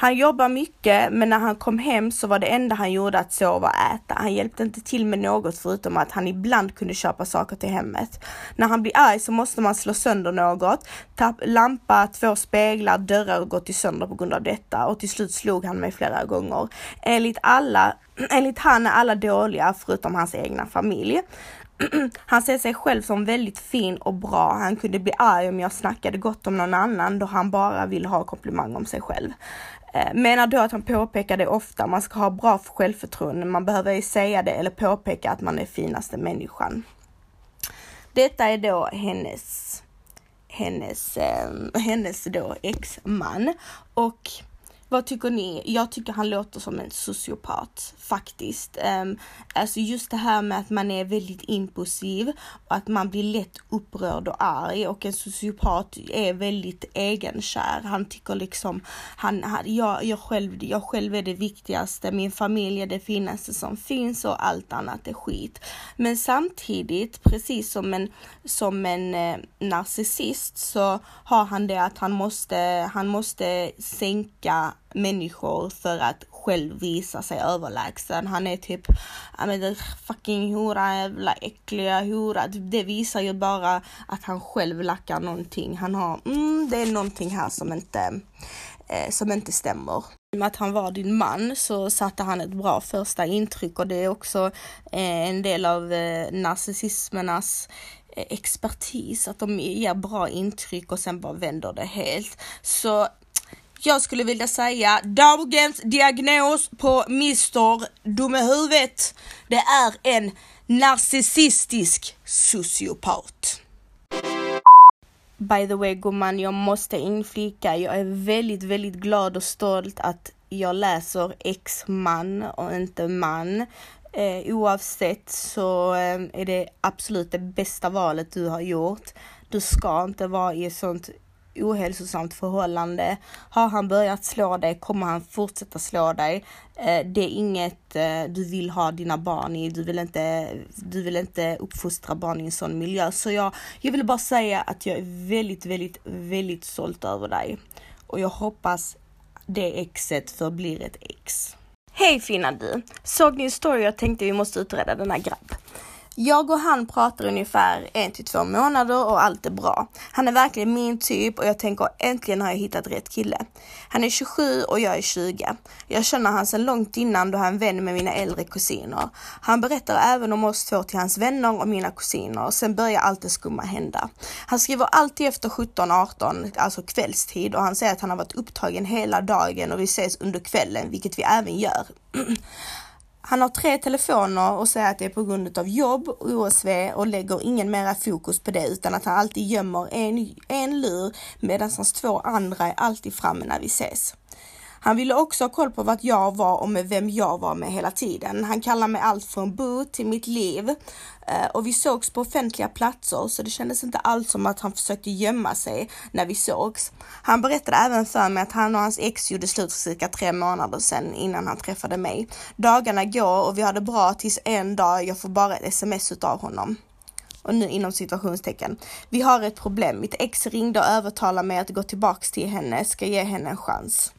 Han jobbar mycket, men när han kom hem så var det enda han gjorde att sova och äta. Han hjälpte inte till med något förutom att han ibland kunde köpa saker till hemmet. När han blir arg så måste man slå sönder något. Tapp, lampa, två speglar, dörrar gått sönder på grund av detta och till slut slog han mig flera gånger. Enligt alla, enligt han är alla dåliga förutom hans egna familj. Han ser sig själv som väldigt fin och bra. Han kunde bli arg om jag snackade gott om någon annan då han bara vill ha komplimang om sig själv. Eh, menar då att han påpekar det ofta, man ska ha bra självförtroende, man behöver ju säga det eller påpeka att man är finaste människan. Detta är då hennes, hennes, eh, hennes då exman. Och vad tycker ni? Jag tycker han låter som en sociopat faktiskt. Um, alltså just det här med att man är väldigt impulsiv och att man blir lätt upprörd och arg och en sociopat är väldigt egenkär. Han tycker liksom, han, han, jag, jag, själv, jag själv är det viktigaste, min familj är det finaste som finns och allt annat är skit. Men samtidigt, precis som en, som en eh, narcissist så har han det att han måste, han måste sänka människor för att själv visa sig överlägsen. Han är typ, ja men fucking hora, jävla äckliga hora. Typ, det visar ju bara att han själv lackar någonting. Han har, mm, det är någonting här som inte, eh, som inte stämmer. I och Med att han var din man så satte han ett bra första intryck och det är också eh, en del av eh, narcissismernas eh, expertis, att de ger bra intryck och sen bara vänder det helt. Så jag skulle vilja säga dagens diagnos på Mr Dum i huvudet. Det är en narcissistisk sociopat. By the way gumman, jag måste inflika, jag är väldigt, väldigt glad och stolt att jag läser ex-man och inte man. Eh, oavsett så eh, är det absolut det bästa valet du har gjort. Du ska inte vara i ett sånt ohälsosamt förhållande. Har han börjat slå dig kommer han fortsätta slå dig. Eh, det är inget eh, du vill ha dina barn i. Du vill inte, du vill inte uppfostra barn i en sån miljö. Så jag, jag vill bara säga att jag är väldigt, väldigt, väldigt stolt över dig. Och jag hoppas det exet förblir ett ex. Hej fina du! Såg ni en story jag tänkte vi måste utreda denna grabb. Jag och han pratar ungefär en till två månader och allt är bra. Han är verkligen min typ och jag tänker äntligen har jag hittat rätt kille. Han är 27 och jag är 20. Jag känner han sedan långt innan då han är vän med mina äldre kusiner. Han berättar även om oss två till hans vänner och mina kusiner. Sen börjar allt det skumma hända. Han skriver alltid efter 17-18, alltså kvällstid och han säger att han har varit upptagen hela dagen och vi ses under kvällen, vilket vi även gör. Han har tre telefoner och säger att det är på grund av jobb och OSV och lägger ingen mera fokus på det utan att han alltid gömmer en, en lur medan hans två andra är alltid framme när vi ses. Han ville också ha koll på vart jag var och med vem jag var med hela tiden. Han kallade mig allt från Boo till mitt liv eh, och vi sågs på offentliga platser så det kändes inte alls som att han försökte gömma sig när vi sågs. Han berättade även för mig att han och hans ex gjorde slut för cirka tre månader sedan innan han träffade mig. Dagarna går och vi har det bra tills en dag jag får bara ett sms utav honom och nu inom situationstecken. Vi har ett problem. Mitt ex ringde och övertalade mig att gå tillbaks till henne, ska ge henne en chans.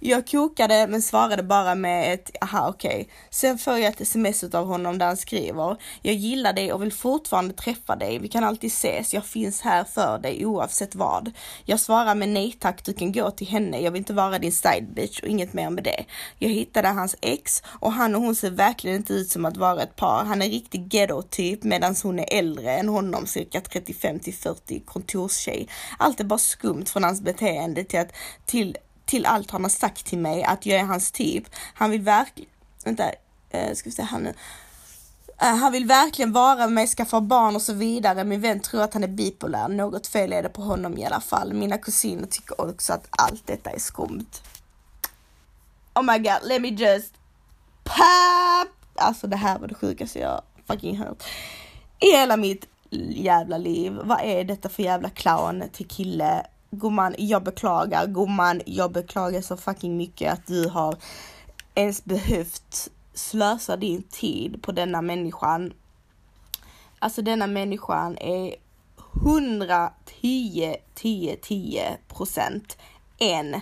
Jag kokade men svarade bara med ett aha okej. Okay. Sen får jag ett sms av honom där han skriver. Jag gillar dig och vill fortfarande träffa dig. Vi kan alltid ses. Jag finns här för dig oavsett vad. Jag svarar med nej tack, du kan gå till henne. Jag vill inte vara din side bitch och inget mer med det. Jag hittade hans ex och han och hon ser verkligen inte ut som att vara ett par. Han är riktig ghetto typ medan hon är äldre än honom, cirka 35 till 40 kontorstjej. Allt är bara skumt från hans beteende till att till till allt han har sagt till mig att jag är hans typ. Han vill verkligen, vänta, eh, ska vi se här nu. Eh, han vill verkligen vara med mig, skaffa barn och så vidare. Min vän tror att han är bipolär. Något fel är det på honom i alla fall. Mina kusiner tycker också att allt detta är skumt. Oh my god, let me just pop! Alltså det här var det sjukaste jag fucking hört. I hela mitt jävla liv. Vad är detta för jävla clown till kille? Gumman, jag beklagar, gumman, jag beklagar så fucking mycket att du har ens behövt slösa din tid på denna människan. Alltså denna människan är 110, 10, 10 procent en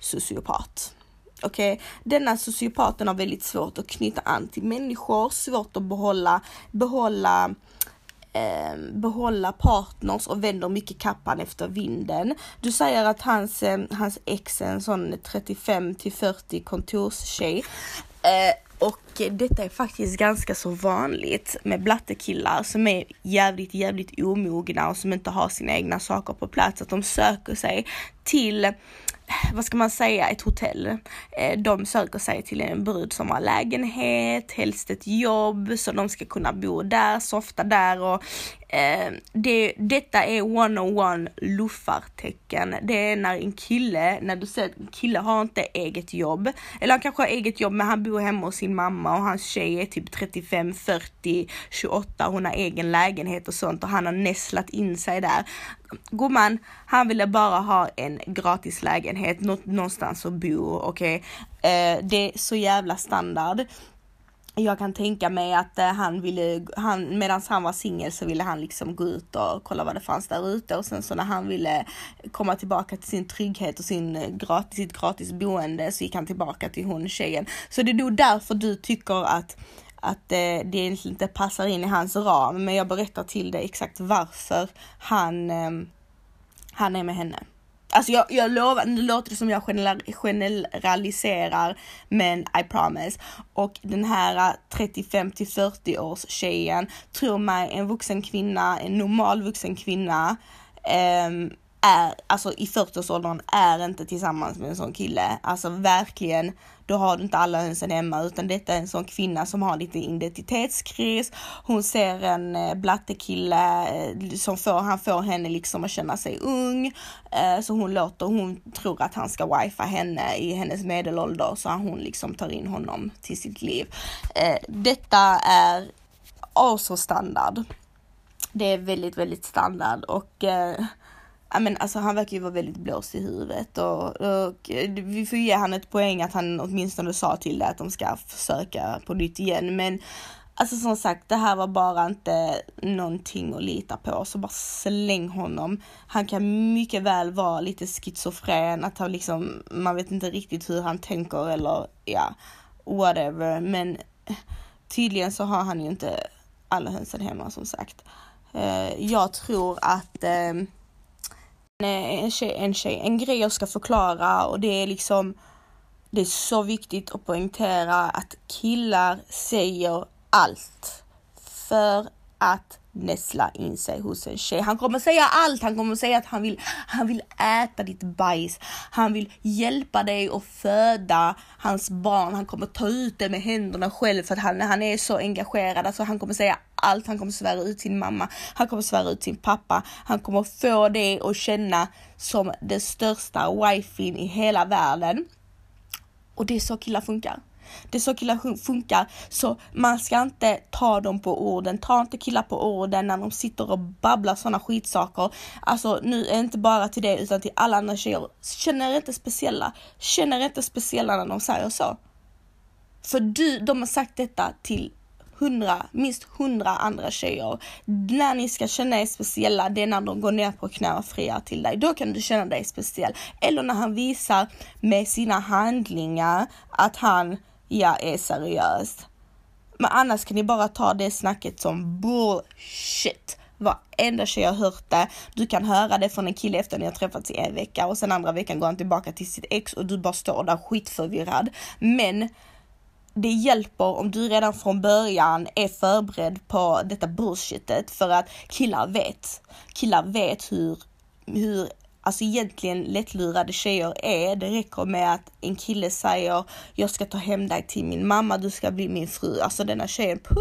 sociopat. Okej, okay? denna sociopaten har väldigt svårt att knyta an till människor, svårt att behålla, behålla Ehm, behålla partners och vänder mycket kappan efter vinden. Du säger att hans, eh, hans ex är en sån 35 till 40 kontorstjej. Eh, och detta är faktiskt ganska så vanligt med blattekillar som är jävligt, jävligt omogna och som inte har sina egna saker på plats. Att de söker sig till vad ska man säga, ett hotell. Eh, de söker sig till en brud som har lägenhet, helst ett jobb så de ska kunna bo där, softa där och eh, det, detta är one-on-one luffartecken. Det är när en kille, när du säger att en kille har inte eget jobb, eller han kanske har eget jobb men han bor hemma hos sin mamma och hans tjej är typ 35, 40, 28, hon har egen lägenhet och sånt och han har nästlat in sig där. Gumman, han ville bara ha en gratis lägenhet, någonstans att bo, okej. Okay? Eh, det är så jävla standard jag kan tänka mig att eh, han ville, han, medan han var singel så ville han liksom gå ut och kolla vad det fanns där ute och sen så när han ville komma tillbaka till sin trygghet och sin eh, gratis, sitt gratis boende så gick han tillbaka till hon tjejen. Så det är nog därför du tycker att att eh, det egentligen inte passar in i hans ram, men jag berättar till dig exakt varför han, ehm, han är med henne. Alltså jag, jag lovar, nu låter det som jag generaliserar, men I promise. Och den här äh, 35 till 40 års tjejen, tror mig, en vuxen kvinna, en normal vuxen kvinna, um, är, alltså i 40-årsåldern är inte tillsammans med en sån kille. Alltså verkligen, då har du inte alla hönsen hemma utan detta är en sån kvinna som har lite identitetskris. Hon ser en eh, blattekille eh, som får, han får henne liksom att känna sig ung. Eh, så hon låter, hon tror att han ska wifa henne i hennes medelålder så hon liksom tar in honom till sitt liv. Detta är också standard. Det är väldigt, väldigt standard och Ja men alltså han verkar ju vara väldigt blåst i huvudet och, och eh, vi får ge han ett poäng att han åtminstone sa till det att de ska försöka på nytt igen men Alltså som sagt, det här var bara inte någonting att lita på, så bara släng honom. Han kan mycket väl vara lite schizofren, att han liksom, man vet inte riktigt hur han tänker eller ja, whatever. Men tydligen så har han ju inte alla hönsen hemma som sagt. Eh, jag tror att eh, Eh, en tjej, en tjej, en grej jag ska förklara och det är liksom det är så viktigt att poängtera att killar säger allt för att näsla in sig hos en tjej. Han kommer säga allt. Han kommer säga att han vill, han vill äta ditt bajs. Han vill hjälpa dig att föda hans barn. Han kommer ta ut det med händerna själv för att han, han är så engagerad. Alltså han kommer säga allt. Han kommer svära ut sin mamma. Han kommer svära ut sin pappa. Han kommer få det att känna som den största wifin i hela världen. Och det är så killar funkar. Det är så killar funkar. Så man ska inte ta dem på orden. Ta inte killar på orden när de sitter och babblar sådana skitsaker. Alltså nu är det inte bara till det utan till alla andra tjejer. Känner er inte speciella. Känner er inte speciella när de säger så. För du, de har sagt detta till hundra, minst hundra andra tjejer. När ni ska känna er speciella, det är när de går ner på knä och friar till dig. Då kan du känna dig speciell. Eller när han visar med sina handlingar att han, ja, är seriös. Men annars kan ni bara ta det snacket som bullshit. Varenda tjej har hört det. Du kan höra det från en kille efter att ni har träffats i en vecka och sen andra veckan går han tillbaka till sitt ex och du bara står där skitförvirrad. Men det hjälper om du redan från början är förberedd på detta bullshitet för att killar vet. Killar vet hur, hur alltså egentligen lättlurade tjejer är. Det räcker med att en kille säger jag ska ta hem dig till min mamma, du ska bli min fru. Alltså denna tjejen, puh,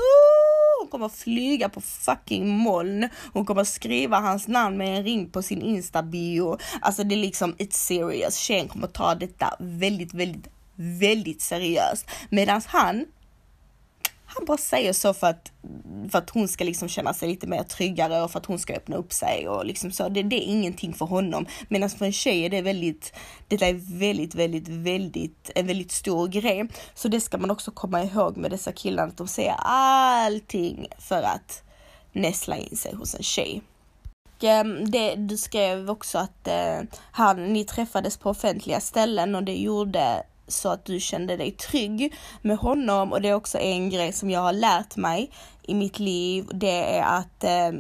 hon kommer flyga på fucking moln. Hon kommer skriva hans namn med en ring på sin instabio. Alltså det är liksom it's serious. Tjejen kommer ta detta väldigt, väldigt väldigt seriöst. Medan han, han bara säger så för att, för att hon ska liksom känna sig lite mer tryggare och för att hon ska öppna upp sig och liksom så. Det, det är ingenting för honom. Medan för en tjej är det väldigt, det är väldigt, väldigt, väldigt, en väldigt stor grej. Så det ska man också komma ihåg med dessa killar, att de säger allting för att näsla in sig hos en tjej. Ehm, det, du skrev också att eh, han, ni träffades på offentliga ställen och det gjorde så att du kände dig trygg med honom och det är också en grej som jag har lärt mig i mitt liv. Det är att eh,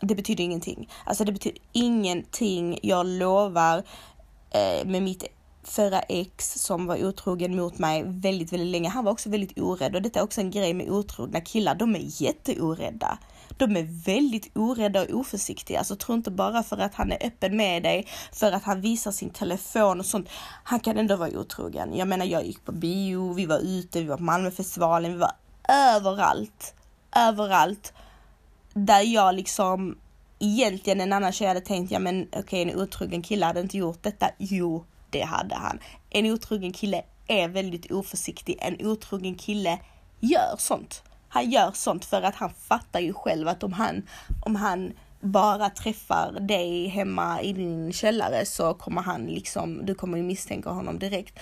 det betyder ingenting. Alltså det betyder ingenting. Jag lovar eh, med mitt förra ex som var otrogen mot mig väldigt, väldigt länge. Han var också väldigt orädd och detta är också en grej med otrogna killar. De är jätteorädda. De är väldigt orädda och oförsiktiga. Alltså tro inte bara för att han är öppen med dig, för att han visar sin telefon och sånt. Han kan ändå vara otrogen. Jag menar, jag gick på bio, vi var ute, vi var på Malmöfestivalen, vi var överallt. Överallt. Där jag liksom egentligen en annan tjej hade tänkt, ja men okej okay, en otrogen kille hade inte gjort detta. Jo, det hade han. En otrogen kille är väldigt oförsiktig. En otrogen kille gör sånt. Han gör sånt för att han fattar ju själv att om han, om han bara träffar dig hemma i din källare så kommer han liksom, du kommer ju misstänka honom direkt.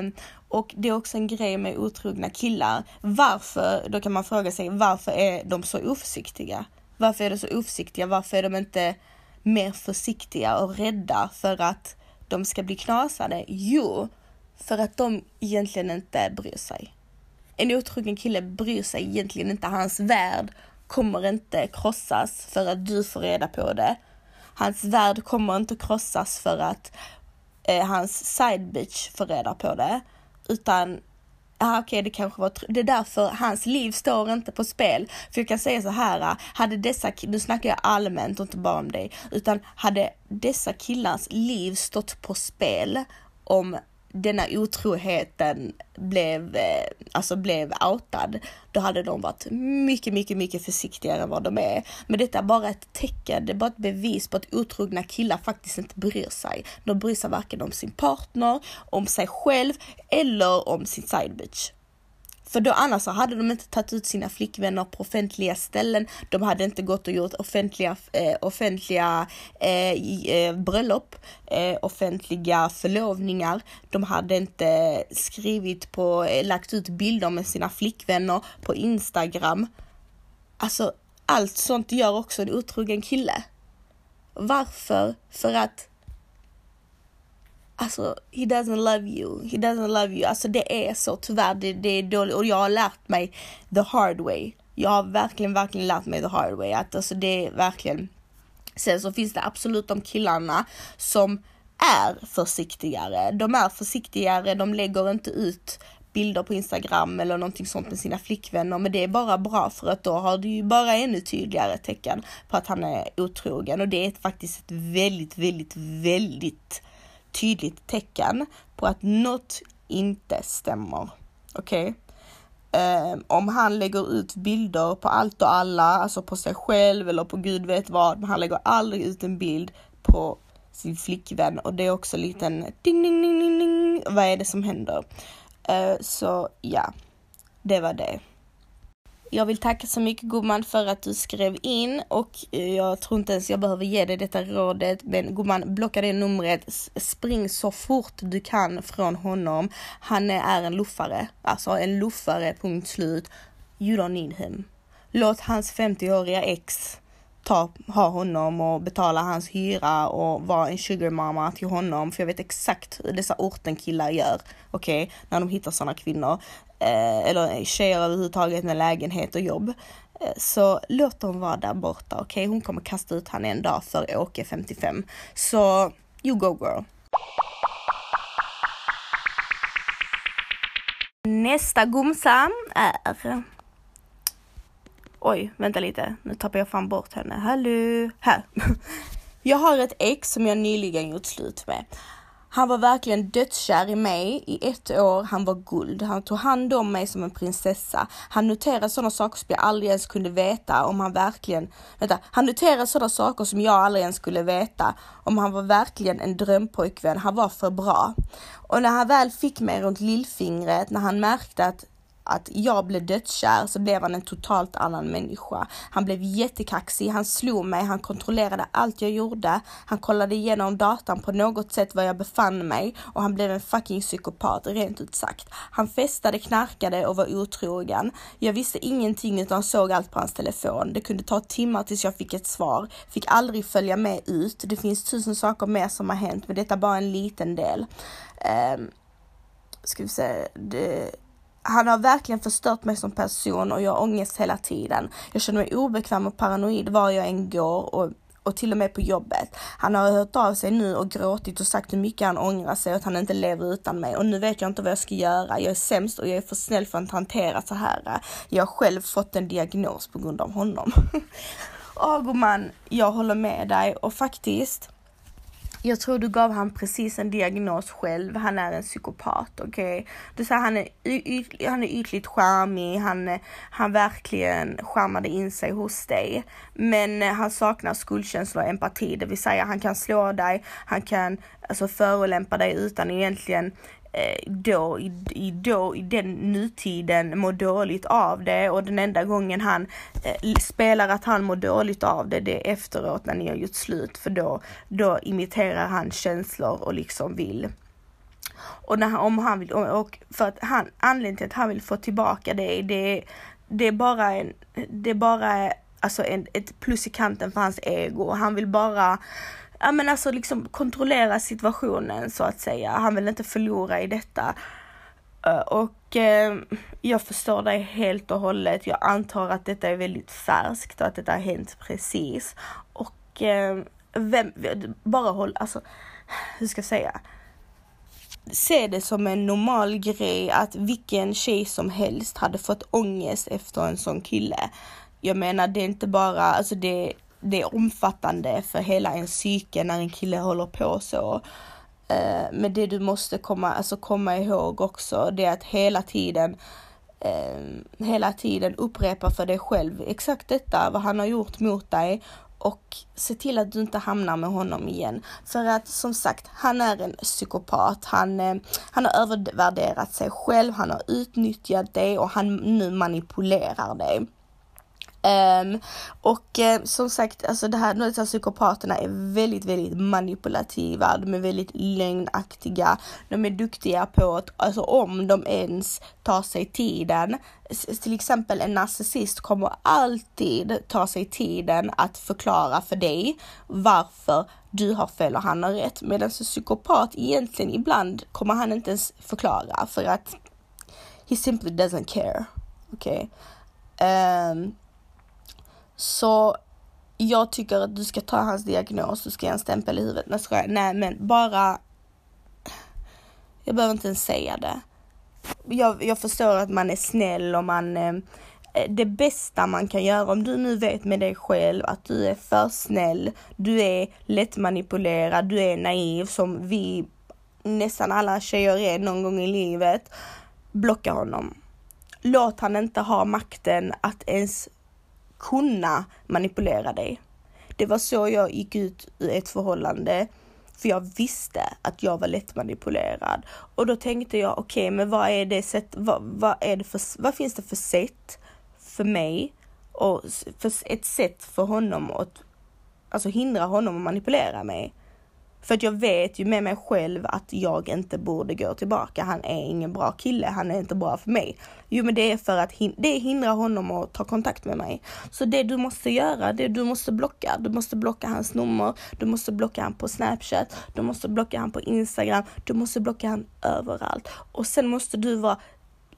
Um, och det är också en grej med otrogna killar. Varför, då kan man fråga sig, varför är de så oförsiktiga? Varför är de så oförsiktiga? Varför är de inte mer försiktiga och rädda för att de ska bli knasade? Jo, för att de egentligen inte bryr sig. En otrogen kille bryr sig egentligen inte. Hans värld kommer inte krossas för att du får reda på det. Hans värld kommer inte krossas för att eh, hans side bitch får reda på det. Utan ah, okej, okay, det kanske var det är därför hans liv står inte på spel. För jag kan säga så här, hade dessa, nu snackar jag allmänt och inte bara om dig, utan hade dessa killars liv stått på spel om denna otroheten blev, eh, alltså blev outad, då hade de varit mycket, mycket, mycket försiktigare än vad de är. Men detta är bara ett tecken, det är bara ett bevis på att otrogna killar faktiskt inte bryr sig. De bryr sig varken om sin partner, om sig själv eller om sin side bitch. För då annars så hade de inte tagit ut sina flickvänner på offentliga ställen. De hade inte gått och gjort offentliga, eh, offentliga eh, eh, bröllop, eh, offentliga förlovningar. De hade inte skrivit på, eh, lagt ut bilder med sina flickvänner på Instagram. Alltså allt sånt gör också en otrogen kille. Varför? För att Alltså, he doesn't love you. He doesn't love you. Alltså det är så tyvärr. Det, det är dåligt och jag har lärt mig the hard way. Jag har verkligen, verkligen lärt mig the hard way. Att alltså det är verkligen. Sen så finns det absolut de killarna som är försiktigare. De är försiktigare, de lägger inte ut bilder på Instagram eller någonting sånt med sina flickvänner. Men det är bara bra för att då har du ju bara ännu tydligare tecken på att han är otrogen och det är faktiskt ett väldigt, väldigt, väldigt tydligt tecken på att något inte stämmer. Okej? Okay? Om han lägger ut bilder på allt och alla, alltså på sig själv eller på gud vet vad, men han lägger aldrig ut en bild på sin flickvän och det är också lite liten ding ding ding ding ding. Vad är det som händer? Ehm, så ja, det var det. Jag vill tacka så mycket gumman för att du skrev in och eh, jag tror inte ens jag behöver ge dig detta rådet men gumman blocka det numret, spring så fort du kan från honom. Han är en luffare, alltså en luffare punkt slut. You don't need him. Låt hans 50-åriga ex ta, ha honom och betala hans hyra och vara en sugar mama till honom. För jag vet exakt hur dessa orten killar gör. Okej, okay? när de hittar sådana kvinnor. Eh, eller tjejer överhuvudtaget med lägenhet och jobb. Eh, så låt dem vara där borta. Okej, okay? hon kommer kasta ut han en dag för Åke 55. Så you go girl. Nästa gumsa är Oj, vänta lite. Nu tappar jag fan bort henne. Hallå! Här. Jag har ett ex som jag nyligen gjort slut med. Han var verkligen dödskär i mig i ett år. Han var guld. Han tog hand om mig som en prinsessa. Han noterade sådana saker som jag aldrig ens kunde veta om han verkligen, vänta, han noterade sådana saker som jag aldrig ens skulle veta om han var verkligen en drömpojkvän. Han var för bra. Och när han väl fick mig runt lillfingret, när han märkte att att jag blev dödskär så blev han en totalt annan människa. Han blev jättekaxig, han slog mig, han kontrollerade allt jag gjorde. Han kollade igenom datan på något sätt var jag befann mig och han blev en fucking psykopat, rent ut sagt. Han festade, knarkade och var otrogen. Jag visste ingenting utan såg allt på hans telefon. Det kunde ta timmar tills jag fick ett svar. Fick aldrig följa med ut. Det finns tusen saker mer som har hänt, men detta är bara en liten del. Um, ska vi se, det han har verkligen förstört mig som person och jag har ångest hela tiden. Jag känner mig obekväm och paranoid var jag än går och, och till och med på jobbet. Han har hört av sig nu och gråtit och sagt hur mycket han ångrar sig och att han inte lever utan mig och nu vet jag inte vad jag ska göra. Jag är sämst och jag är för snäll för att hantera så här. Jag har själv fått en diagnos på grund av honom. Åh gumman, jag håller med dig och faktiskt jag tror du gav han precis en diagnos själv. Han är en psykopat, okej? Okay? Du sa han är, yt, han är ytligt charmig, han, han verkligen charmade in sig hos dig. Men eh, han saknar skuldkänsla och empati, det vill säga han kan slå dig, han kan alltså förolämpa dig utan egentligen Eh, då i, i, då, i den nutiden mår dåligt av det. Och den enda gången han eh, spelar att han mår dåligt av det, det är efteråt när ni har gjort slut. För då, då imiterar han känslor och liksom vill. Och när, om han vill, och för att han, anledningen till att han vill få tillbaka det, det, det är bara en, det är bara alltså en, ett plus i kanten för hans ego. Han vill bara ja men alltså liksom kontrollera situationen så att säga. Han vill inte förlora i detta. Eh, och eh, jag förstår dig helt och hållet. Jag antar att detta är väldigt färskt och att detta har hänt precis. Och eh, vem, bara håll, alltså, hur ska jag säga? Se det som en normal grej att vilken tjej som helst hade fått ångest efter en sån kille. Jag menar det är inte bara, alltså det det är omfattande för hela en psyke när en kille håller på så. Eh, men det du måste komma, alltså komma ihåg också, det är att hela tiden eh, hela tiden upprepa för dig själv exakt detta, vad han har gjort mot dig och se till att du inte hamnar med honom igen. För att som sagt, han är en psykopat. Han, eh, han har övervärderat sig själv, han har utnyttjat dig och han nu manipulerar dig. Um, och uh, som sagt, alltså det här, de här psykopaterna är väldigt, väldigt manipulativa, de är väldigt lögnaktiga, de är duktiga på att, alltså om de ens tar sig tiden, till exempel en narcissist kommer alltid ta sig tiden att förklara för dig varför du har fel och han har rätt. Medan en psykopat egentligen ibland kommer han inte ens förklara för att he simply doesn't care. Okej. Okay? Um, så jag tycker att du ska ta hans diagnos, du ska ge en stämpel i huvudet. Nej, nej men bara... Jag behöver inte ens säga det. Jag, jag förstår att man är snäll och man... Eh, eh, det bästa man kan göra om du nu vet med dig själv att du är för snäll, du är lättmanipulerad, du är naiv som vi nästan alla tjejer är någon gång i livet. Blocka honom. Låt han inte ha makten att ens kunna manipulera dig. Det var så jag gick ut ur ett förhållande För jag visste att jag var lättmanipulerad. Och då tänkte jag, okej, okay, men vad är det sätt, vad, vad, är det för, vad finns det för sätt för mig och för ett sätt för honom att alltså hindra honom att manipulera mig? För att jag vet ju med mig själv att jag inte borde gå tillbaka. Han är ingen bra kille, han är inte bra för mig. Jo men det är för att hin det hindrar honom att ta kontakt med mig. Så det du måste göra, det du måste blocka. Du måste blocka hans nummer, du måste blocka han på snapchat, du måste blocka han på instagram, du måste blocka han överallt. Och sen måste du vara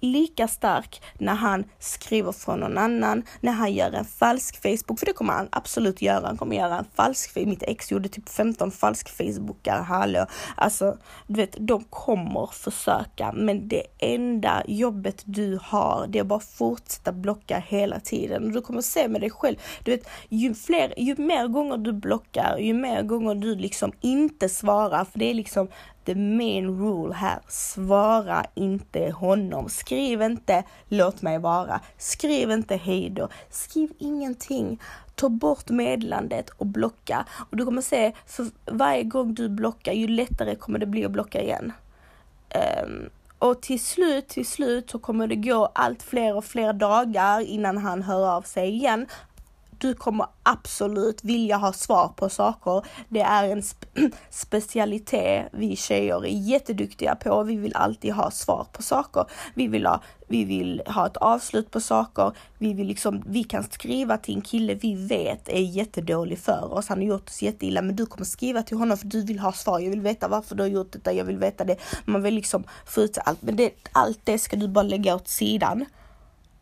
lika stark när han skriver från någon annan, när han gör en falsk Facebook, för det kommer han absolut göra. Han kommer göra en falsk, mitt ex gjorde typ 15 falsk Facebookar, hallå. Alltså, du vet, de kommer försöka, men det enda jobbet du har, det är bara fortsätta blocka hela tiden. Och du kommer se med dig själv, du vet, ju fler, ju mer gånger du blockar, ju mer gånger du liksom inte svarar, för det är liksom the main rule här. Svara inte honom. Skriv inte låt mig vara. Skriv inte hejdå. Skriv ingenting. Ta bort meddelandet och blocka. Och du kommer se, för varje gång du blockar, ju lättare kommer det bli att blocka igen. Um, och till slut, till slut så kommer det gå allt fler och fler dagar innan han hör av sig igen du kommer absolut vilja ha svar på saker. Det är en spe specialitet vi tjejer är jätteduktiga på. Vi vill alltid ha svar på saker. Vi vill ha, vi vill ha ett avslut på saker. Vi vill liksom, vi kan skriva till en kille vi vet är jättedålig för oss. Han har gjort oss jätteilla, men du kommer skriva till honom för du vill ha svar. Jag vill veta varför du har gjort detta. Jag vill veta det. Man vill liksom få ut allt, men det, allt det ska du bara lägga åt sidan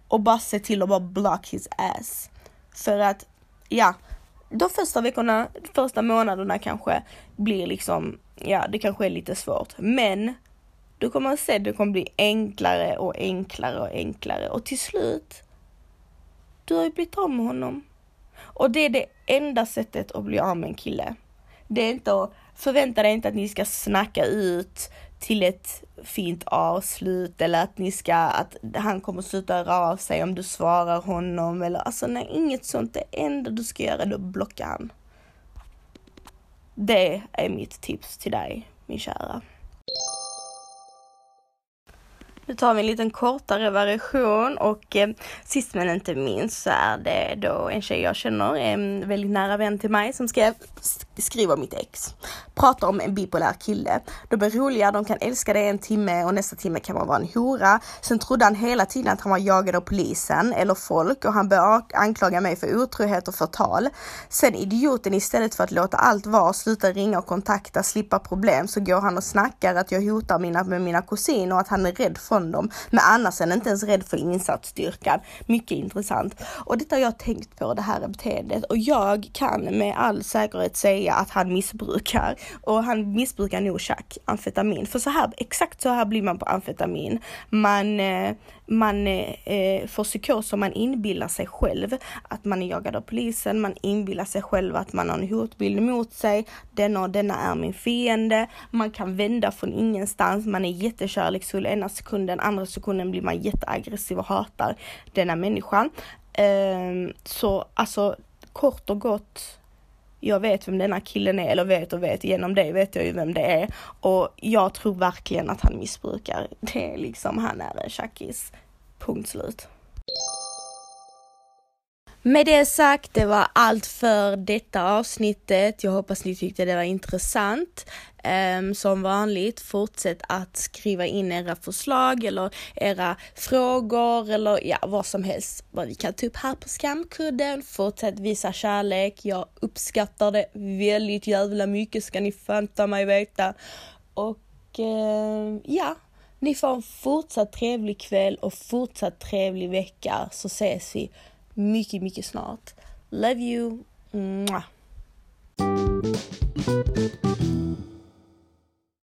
och bara se till att bara block his ass. För att, ja, de första veckorna, första månaderna kanske blir liksom, ja, det kanske är lite svårt. Men du kommer att se, det kommer bli enklare och enklare och enklare och till slut, du har ju blivit av med honom. Och det är det enda sättet att bli av med en kille. Det är inte att förvänta dig inte att ni ska snacka ut till ett fint avslut eller att ni ska, att han kommer sluta höra av sig om du svarar honom eller alltså nej, inget sånt. Det enda du ska göra är att blocka han. Det är mitt tips till dig, min kära. Nu tar vi en liten kortare version och eh, sist men inte minst så är det då en tjej jag känner, en väldigt nära vän till mig som skrev, skriver mitt ex. Pratar om en bipolär kille. De är roliga, de kan älska dig en timme och nästa timme kan man vara en hora. Sen trodde han hela tiden att han var jagad av polisen eller folk och han började anklaga mig för otrohet och förtal. Sen idioten istället för att låta allt vara, sluta ringa och kontakta, slippa problem så går han och snackar att jag hotar mina, med mina kusiner och att han är rädd för från dem. Men annars är han inte ens rädd för insatsstyrkan. Mycket intressant. Och detta har jag tänkt på, det här beteendet. Och jag kan med all säkerhet säga att han missbrukar. Och han missbrukar nog chack, amfetamin. För så här, exakt så här blir man på amfetamin. Man, eh, man eh, får psykos man inbillar sig själv att man är jagad av polisen. Man inbillar sig själv att man har en hotbild mot sig. Denna och denna är min fiende. Man kan vända från ingenstans. Man är jättekärleksfull ena sekunden sekunden, andra sekunden blir man jätteaggressiv och hatar denna människan. Um, ehm, så alltså kort och gott, jag vet vem denna killen är, eller vet och vet, genom det vet jag ju vem det är. Och jag tror verkligen att han missbrukar. Det är liksom, han är en tjackis. Punkt slut. Med det sagt, det var allt för detta avsnittet. Jag hoppas ni tyckte det var intressant. Ehm, som vanligt, fortsätt att skriva in era förslag eller era frågor eller ja, vad som helst vad vi kan ta upp här på skamkudden. Fortsätt visa kärlek. Jag uppskattar det väldigt jävla mycket ska ni fanta mig veta. Och ehm, ja, ni får en fortsatt trevlig kväll och fortsatt trevlig vecka så ses vi mycket, mycket snart. Love you! Mwah.